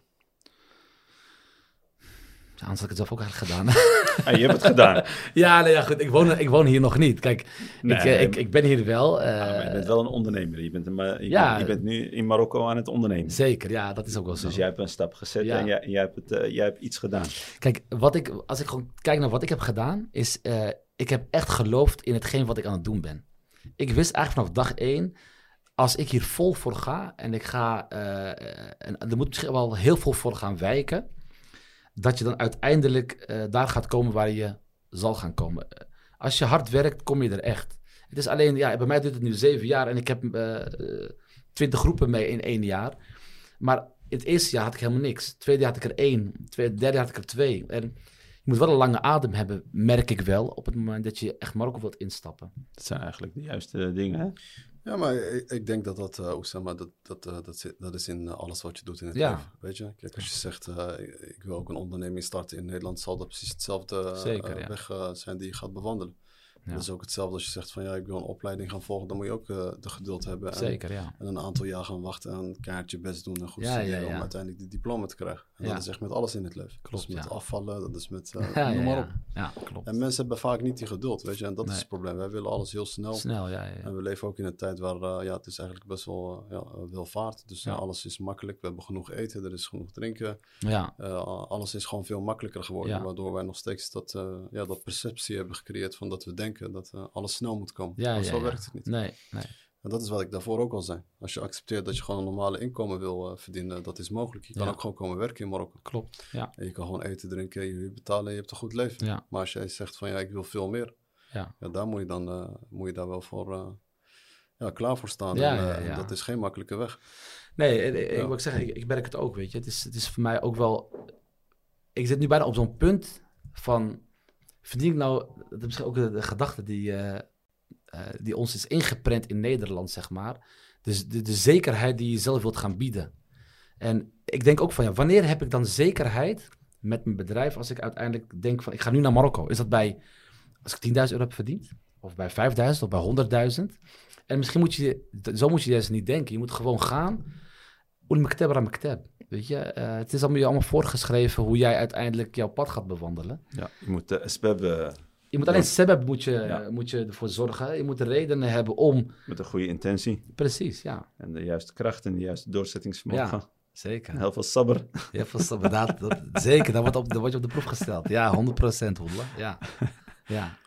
Ja, anders had ik het zelf ook eigenlijk gedaan. *laughs* Ah, je hebt het gedaan. *laughs* ja, nee, ja, goed. Ik woon, ik woon hier nog niet. Kijk, Nee, ik, eh, ik, ik ben hier wel. eh, Ah, maar je bent wel een ondernemer. Je bent, een, je, Ja. bent, je bent nu in Marokko aan het ondernemen. Zeker, ja, dat is ook wel zo. Dus jij hebt een stap gezet en jij, jij, hebt het, eh, jij hebt iets gedaan. Kijk, wat ik, als ik gewoon kijk naar wat ik heb gedaan, is eh, ik heb echt geloofd in hetgeen wat ik aan het doen ben. Ik wist eigenlijk vanaf dag één, als ik hier vol voor ga en ik ga, eh, en er moet misschien wel heel veel voor gaan wijken, dat je dan uiteindelijk eh, daar gaat komen waar je zal gaan komen. Eh, Als je hard werkt, kom je er echt. Het is alleen, ja, bij mij duurt het nu zeven jaar en ik heb twintig groepen mee in één jaar. Maar in het eerste jaar had ik helemaal niks. Tweede jaar had ik er één. Derde jaar had ik er twee. En je moet wel een lange adem hebben, merk ik wel, op het moment dat je echt Marokko wilt instappen. Dat zijn eigenlijk de juiste dingen. Hè? Ja, maar ik, ik denk dat dat, uh, Oussama, dat, dat, uh, dat, zit, dat is in uh, alles wat je doet in het Ja. leven. Weet je? Kijk, als je zegt, uh, ik, ik wil ook een onderneming starten in Nederland, zal dat precies hetzelfde Zeker, ja. weg zijn die je gaat bewandelen. Ja. Dat is ook hetzelfde als je zegt van ja, ik wil een opleiding gaan volgen, dan moet je ook uh, de geduld hebben. En, Zeker, ja. en een aantal jaar gaan wachten en een kaartje best doen en goed Ja, studeren om uiteindelijk die diploma te krijgen. En dat is echt met alles in het leven. Klopt, dat is met afvallen, dat is met uh, *laughs* Ja, noem maar op. Ja, klopt. En mensen hebben vaak niet die geduld, weet je. En dat is het probleem. Wij willen alles heel snel. Snel, ja, ja. En we leven ook in een tijd waar eh, ja, het is eigenlijk best wel ja, welvaart. Dus alles is makkelijk. We hebben genoeg eten, er is genoeg drinken. Ja, alles is gewoon veel makkelijker geworden. Waardoor wij nog steeds dat, ja, dat perceptie hebben gecreëerd van dat we denken denken dat eh, alles snel moet komen. Ja, maar ja, zo ja. werkt het niet. Nee, nee. En dat is wat ik daarvoor ook al zei. Als je accepteert dat je gewoon een normale inkomen wil eh, verdienen, dat is mogelijk. Je kan ook gewoon komen werken in Marokko. Klopt. Ja, En je kan gewoon eten, drinken, je huur betalen en je hebt een goed leven. ja, Maar als jij zegt van ja, ik wil veel meer, ja. ja, daar moet je dan eh, moet je daar wel voor ja, klaar voor staan. Ja, en, dat is geen makkelijke weg. Nee, ik wil zeggen, ik, ik merk het ook, weet je. Het is, het is voor mij ook wel... Ik zit nu bijna op zo'n punt van... Verdien ik nou... Dat is misschien ook de, gedachte die, eh, eh, die ons is ingeprent in Nederland, zeg maar. Dus de, de zekerheid die je zelf wilt gaan bieden. En ik denk ook van, ja, wanneer heb ik dan zekerheid met mijn bedrijf... als ik uiteindelijk denk van, ik ga nu naar Marokko. Is dat bij... Als ik 10.000 euro heb verdiend? Of bij 5.000 of bij 100.000? En misschien moet je, zo moet je juist niet denken. Je moet gewoon gaan. Oel mektab ra mektab. Weet je, Eh, het is allemaal, je allemaal voorgeschreven hoe jij uiteindelijk jouw pad gaat bewandelen. Ja, je moet de eh, Je moet alleen Ja. sebeb moet je, Ja. moet je ervoor zorgen. Je moet de redenen hebben om. met een goede intentie Precies, ja. en de juiste kracht en de juiste doorzettingsvermogen. Ja. Zeker. En heel veel sabber. Ja, vast, inderdaad, dat, *laughs* zeker. Dan wordt, op, dan word je op de proef gesteld. Ja, 100% Hoedla. Ja. ja.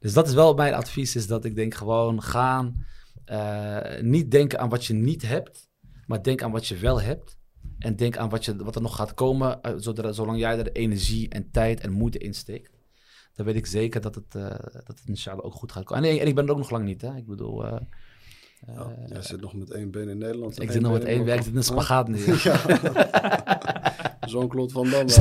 Dus dat is wel mijn advies, is dat ik denk gewoon gaan. eh, niet denken aan wat je niet hebt, maar denk aan wat je wel hebt. En denk aan wat, je, wat er nog gaat komen, eh, zodra, zolang jij er energie en tijd en moeite in steekt. Dan weet ik zeker dat het, eh dat het inshallah ook goed gaat komen. En, en ik ben er ook nog lang niet, hè. Ik bedoel, eh, Ja, jij zit nog met één been in Nederland. ik zit nog met been één werk, ik zit in een spagaat nu. Ja. *laughs* Jean-Claude Van Damme.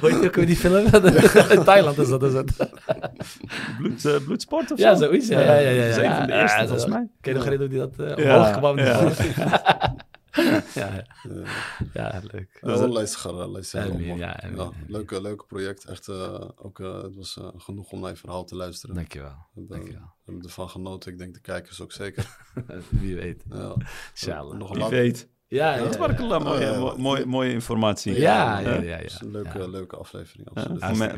Hoe heet die ook die film? *laughs* In Thailand is dat, is het. *laughs* Bloed, bloedsport of Ja, zo? zoiets. Ja, ja, ja. ja, Dat is ja. een van de Ja, eerste, ja, volgens mij. Ken je nog herinneren hoe die dat uh, Ja, omhoog kwam? *laughs* ja. Ja. leuk. Ja, ja, amin, Ja, amin. leuke, leuke project. Echt, eh, ook, eh, het was eh, genoeg om naar je verhaal te luisteren. Dankjewel. We hebben, Dankjewel. we hebben ervan genoten. Ik denk de kijkers ook zeker. *laughs* Wie weet. Ja. Nog Wie lang- weet. Ja, ja, Dat ja. was mooie, Oh, ja, ja. mo- mooie, mooie informatie. Ja, Eh, ja, ja. Is een leuke, Ja. leuke aflevering.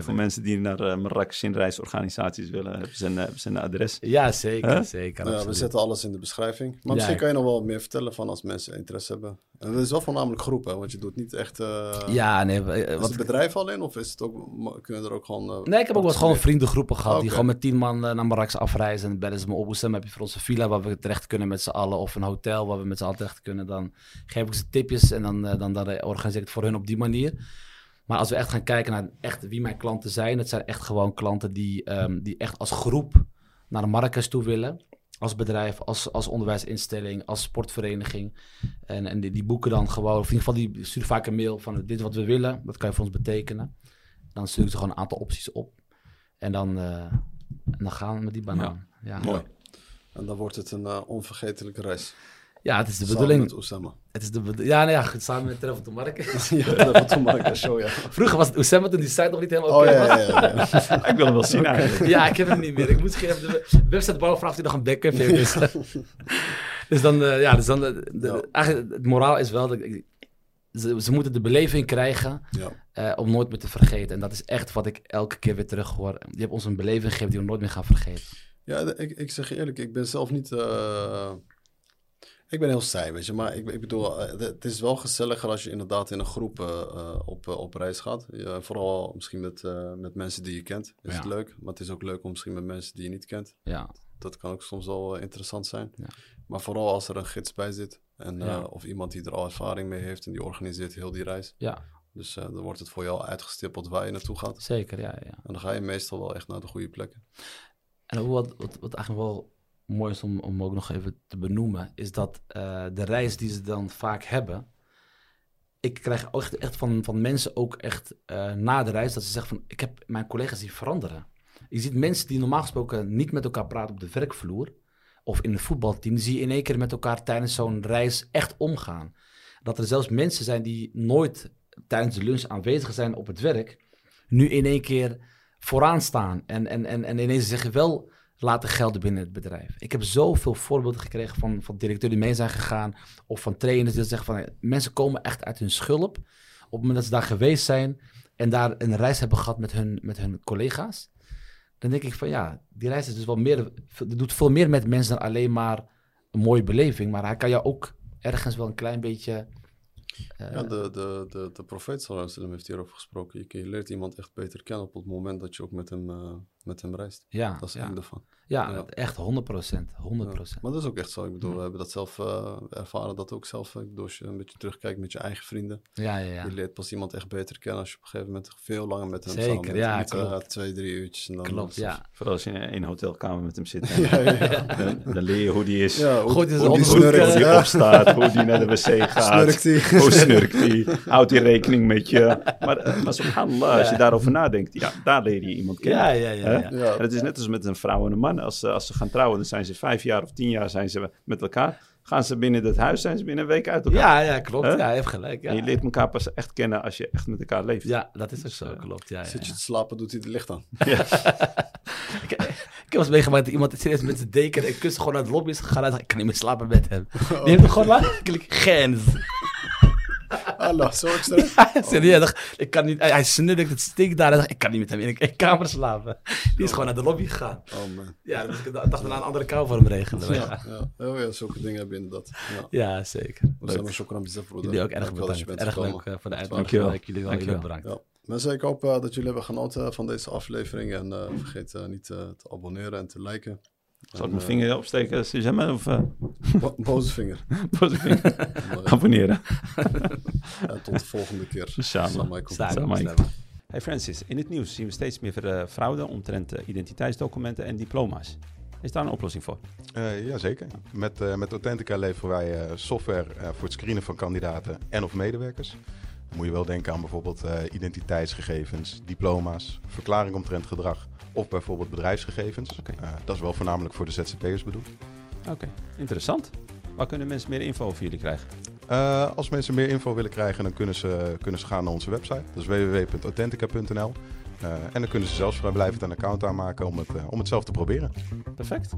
Voor, mensen die naar uh, Marrakesh reisorganisaties willen, hebben ze een, hebben ze een adres. Ja, zeker. Huh? zeker Ja, we zetten alles in de beschrijving. Maar Ja, misschien kan je nog wel meer vertellen van als mensen interesse hebben. Het is wel voornamelijk groepen, want je doet niet echt... eh Ja, nee. eh, is Wat, het bedrijf al in of is het ook, kunnen er ook gewoon... eh, nee, ik heb ook eens gewoon vriendengroepen gehad. Die gewoon met tien man naar Marrakesh afreizen. En dan bellen ze me op. Hoe heb je voor onze villa waar we terecht kunnen met z'n allen? Of een hotel waar we met z'n allen terecht kunnen. Dan geef ik ze tipjes en dan, dan, dan organiseer ik het voor hun op die manier. Maar als we echt gaan kijken naar echt wie mijn klanten zijn. Het zijn echt gewoon klanten die, ehm, die echt als groep naar Marrakesh toe willen. Als bedrijf, als, als onderwijsinstelling, als sportvereniging. En, en die, die boeken dan gewoon, of in ieder geval die sturen vaak een mail van dit is wat we willen. Dat kan je voor ons betekenen. Dan stuur ik ze gewoon een aantal opties op. En dan, eh, en dan gaan we met die banaan. Ja, ja. Mooi. En dan wordt het een eh, onvergetelijke reis. Het is de Samen bedoeling. met Oussama. Het is de bedo- ja, nou ja, goed, samen met Travel to Marrakesh. *laughs* ja, een mooie show, ja. Vroeger was het Oussama toen die site nog niet helemaal Oh oké ja, was. ja, ja. ja. *laughs* Ik wil hem wel zien eigenlijk. Ja, ik heb hem niet meer. Ik moet even de website bouwen vragen of hij nog een backup heeft. Dus, *laughs* dus dan, eh, ja, dus dan eh, de- Ja. eigenlijk het moraal is wel dat ik- ze, ze moeten de beleving krijgen ja. eh, om nooit meer te vergeten. En dat is echt wat ik elke keer weer terug hoor. Je hebt ons een beleving gegeven die we nooit meer gaan vergeten. Ja, ik, ik zeg je eerlijk, ik ben zelf niet. eh, ik ben heel saai, weet je. Maar ik, ik bedoel, eh, het is wel gezelliger als je inderdaad in een groep eh, eh, op, op reis gaat. Vooral misschien met, met mensen die je kent. Is Ja. het leuk. Maar het is ook leuk om misschien met mensen die je niet kent. Ja, Dat kan ook soms wel interessant zijn. Ja. Maar vooral als er een gids bij zit. En, Ja. Of iemand die er al ervaring mee heeft en die organiseert heel die reis. ja Dus dan wordt het voor jou uitgestippeld waar je naartoe gaat. zeker. Ja, ja. En dan ga je meestal wel echt naar de goede plekken. En wat, wat, wat eigenlijk wel mooi is om, om ook nog even te benoemen, is dat eh, de reis die ze dan vaak hebben. Ik krijg echt, echt van, van mensen ook echt eh, na de reis dat ze zeggen van ik heb mijn collega's die veranderen. Je ziet mensen die normaal gesproken niet met elkaar praten op de werkvloer of in een voetbalteam, zie je in één keer met elkaar tijdens zo'n reis echt omgaan. Dat er zelfs mensen zijn die nooit tijdens de lunch aanwezig zijn op het werk, nu in één keer vooraan staan en, en, en, en ineens zeggen wel laten gelden binnen het bedrijf. Ik heb zoveel voorbeelden gekregen van, van directeuren die mee zijn gegaan of van trainers die zeggen van mensen komen echt uit hun schulp op het moment dat ze daar geweest zijn en daar een reis hebben gehad met hun, met hun collega's. Dan denk ik van ja, die reis is dus wel meer, doet veel meer met mensen dan alleen maar een mooie beleving, maar hij kan jou ook ergens wel een klein beetje eh, Ja, de, de, de, de profeet heeft hierover gesproken. Je, je leert iemand echt beter kennen op het moment dat je ook met hem, eh, met hem reist. Ja, Dat is ja. ervan. ja, Ja. echt 100 procent. 100 Ja. procent. Maar dat is ook echt zo. Ik bedoel, we hebben dat zelf eh, ervaren, dat ook zelf. Ik bedoel, als je een beetje terugkijkt met je eigen vrienden. Ja, ja, ja. Je leert pas iemand echt beter kennen als je op een gegeven moment veel langer met hem Zeker, samen bent. ja, Niet, eh, klopt. twee, drie uurtjes. En dan Klopt, ja. Vooral als je in een hotelkamer met hem zit. *laughs* ja, ja, ja. Dan, leer je hoe die is. Ja, hoe, Goed, is hoe die Hoe eh, opstaat, hoe die naar de wc *laughs* gaat. Snurkt die. Hoe snurkt die? Houdt die rekening met je? Maar, eh, maar subhanallah, als je daarover nadenkt, ja, daar leer je iemand kennen. Ja, ja, ja. Ja. Ja. En het is net als met een vrouw en een man. Als, ze- als ze gaan trouwen, dan zijn ze vijf jaar of tien jaar zijn ze met elkaar. Gaan ze binnen dat huis, zijn ze binnen een week uit elkaar. Ja, ja, klopt. Hè? Ja, heeft gelijk. Ja. En je leert elkaar pas echt kennen als je echt met elkaar leeft. ja, dat is ook zo. Klopt. Ja, ja, Zit je te slapen, doet hij het licht aan. *laughs* Ik, ik heb wel eens meegemaakt dat iemand serieus met zijn deken en kussen gewoon naar de lobby is gegaan. Hij dacht, ik kan niet meer slapen met hem. *laughs* Die heeft hem gewoon laten. Gens. Allah, zo extra. Hij zei, hij dacht, ik kan niet. Hij, snurkt, het stinkt daar. Hij dacht, ik kan niet met hem in een kamer slapen. *laughs* Die is gewoon naar de lobby gegaan. Oh man. Ja, dus ik dacht daarna een andere kou voor hem regelen. Ja, Ja, ja. Oh, ja, zulke dingen we inderdaad. Ja. ja zeker. We zijn maar broeder. Jullie ook erg dat bedankt. Erg leuk eh, voor de Dankjewel. uitnodiging. Jullie wel heel bedankt. Ja. Mensen, ik hoop eh, dat jullie hebben genoten van deze aflevering. En eh, vergeet eh, niet eh, te abonneren en te liken. Zal ik En, mijn eh, vinger opsteken, Suzanne? Of uh, *laughs* bo- boze vinger. *laughs* vinger? *laughs* En, eh, Abonneren. ja, tot de volgende keer. Samen. Samen. Hey Francis, in het nieuws zien we steeds meer eh, fraude omtrent eh, identiteitsdocumenten en diploma's. Is daar een oplossing voor? Eh jazeker. Met, eh, met Authentica leveren wij eh, software eh, voor het screenen van kandidaten en of medewerkers. Dan moet je wel denken aan bijvoorbeeld eh, identiteitsgegevens, diploma's, verklaring omtrent gedrag of bijvoorbeeld bedrijfsgegevens. Eh, dat is wel voornamelijk voor de ZZP'ers bedoeld. Oké, interessant. Waar kunnen mensen meer info over jullie krijgen? Eh, als mensen meer info willen krijgen, dan kunnen ze, kunnen ze gaan naar onze website. Dat is www.authentica.nl. Eh, en dan kunnen ze zelfs vrijblijvend een account aanmaken om het, om het zelf te proberen. Perfect.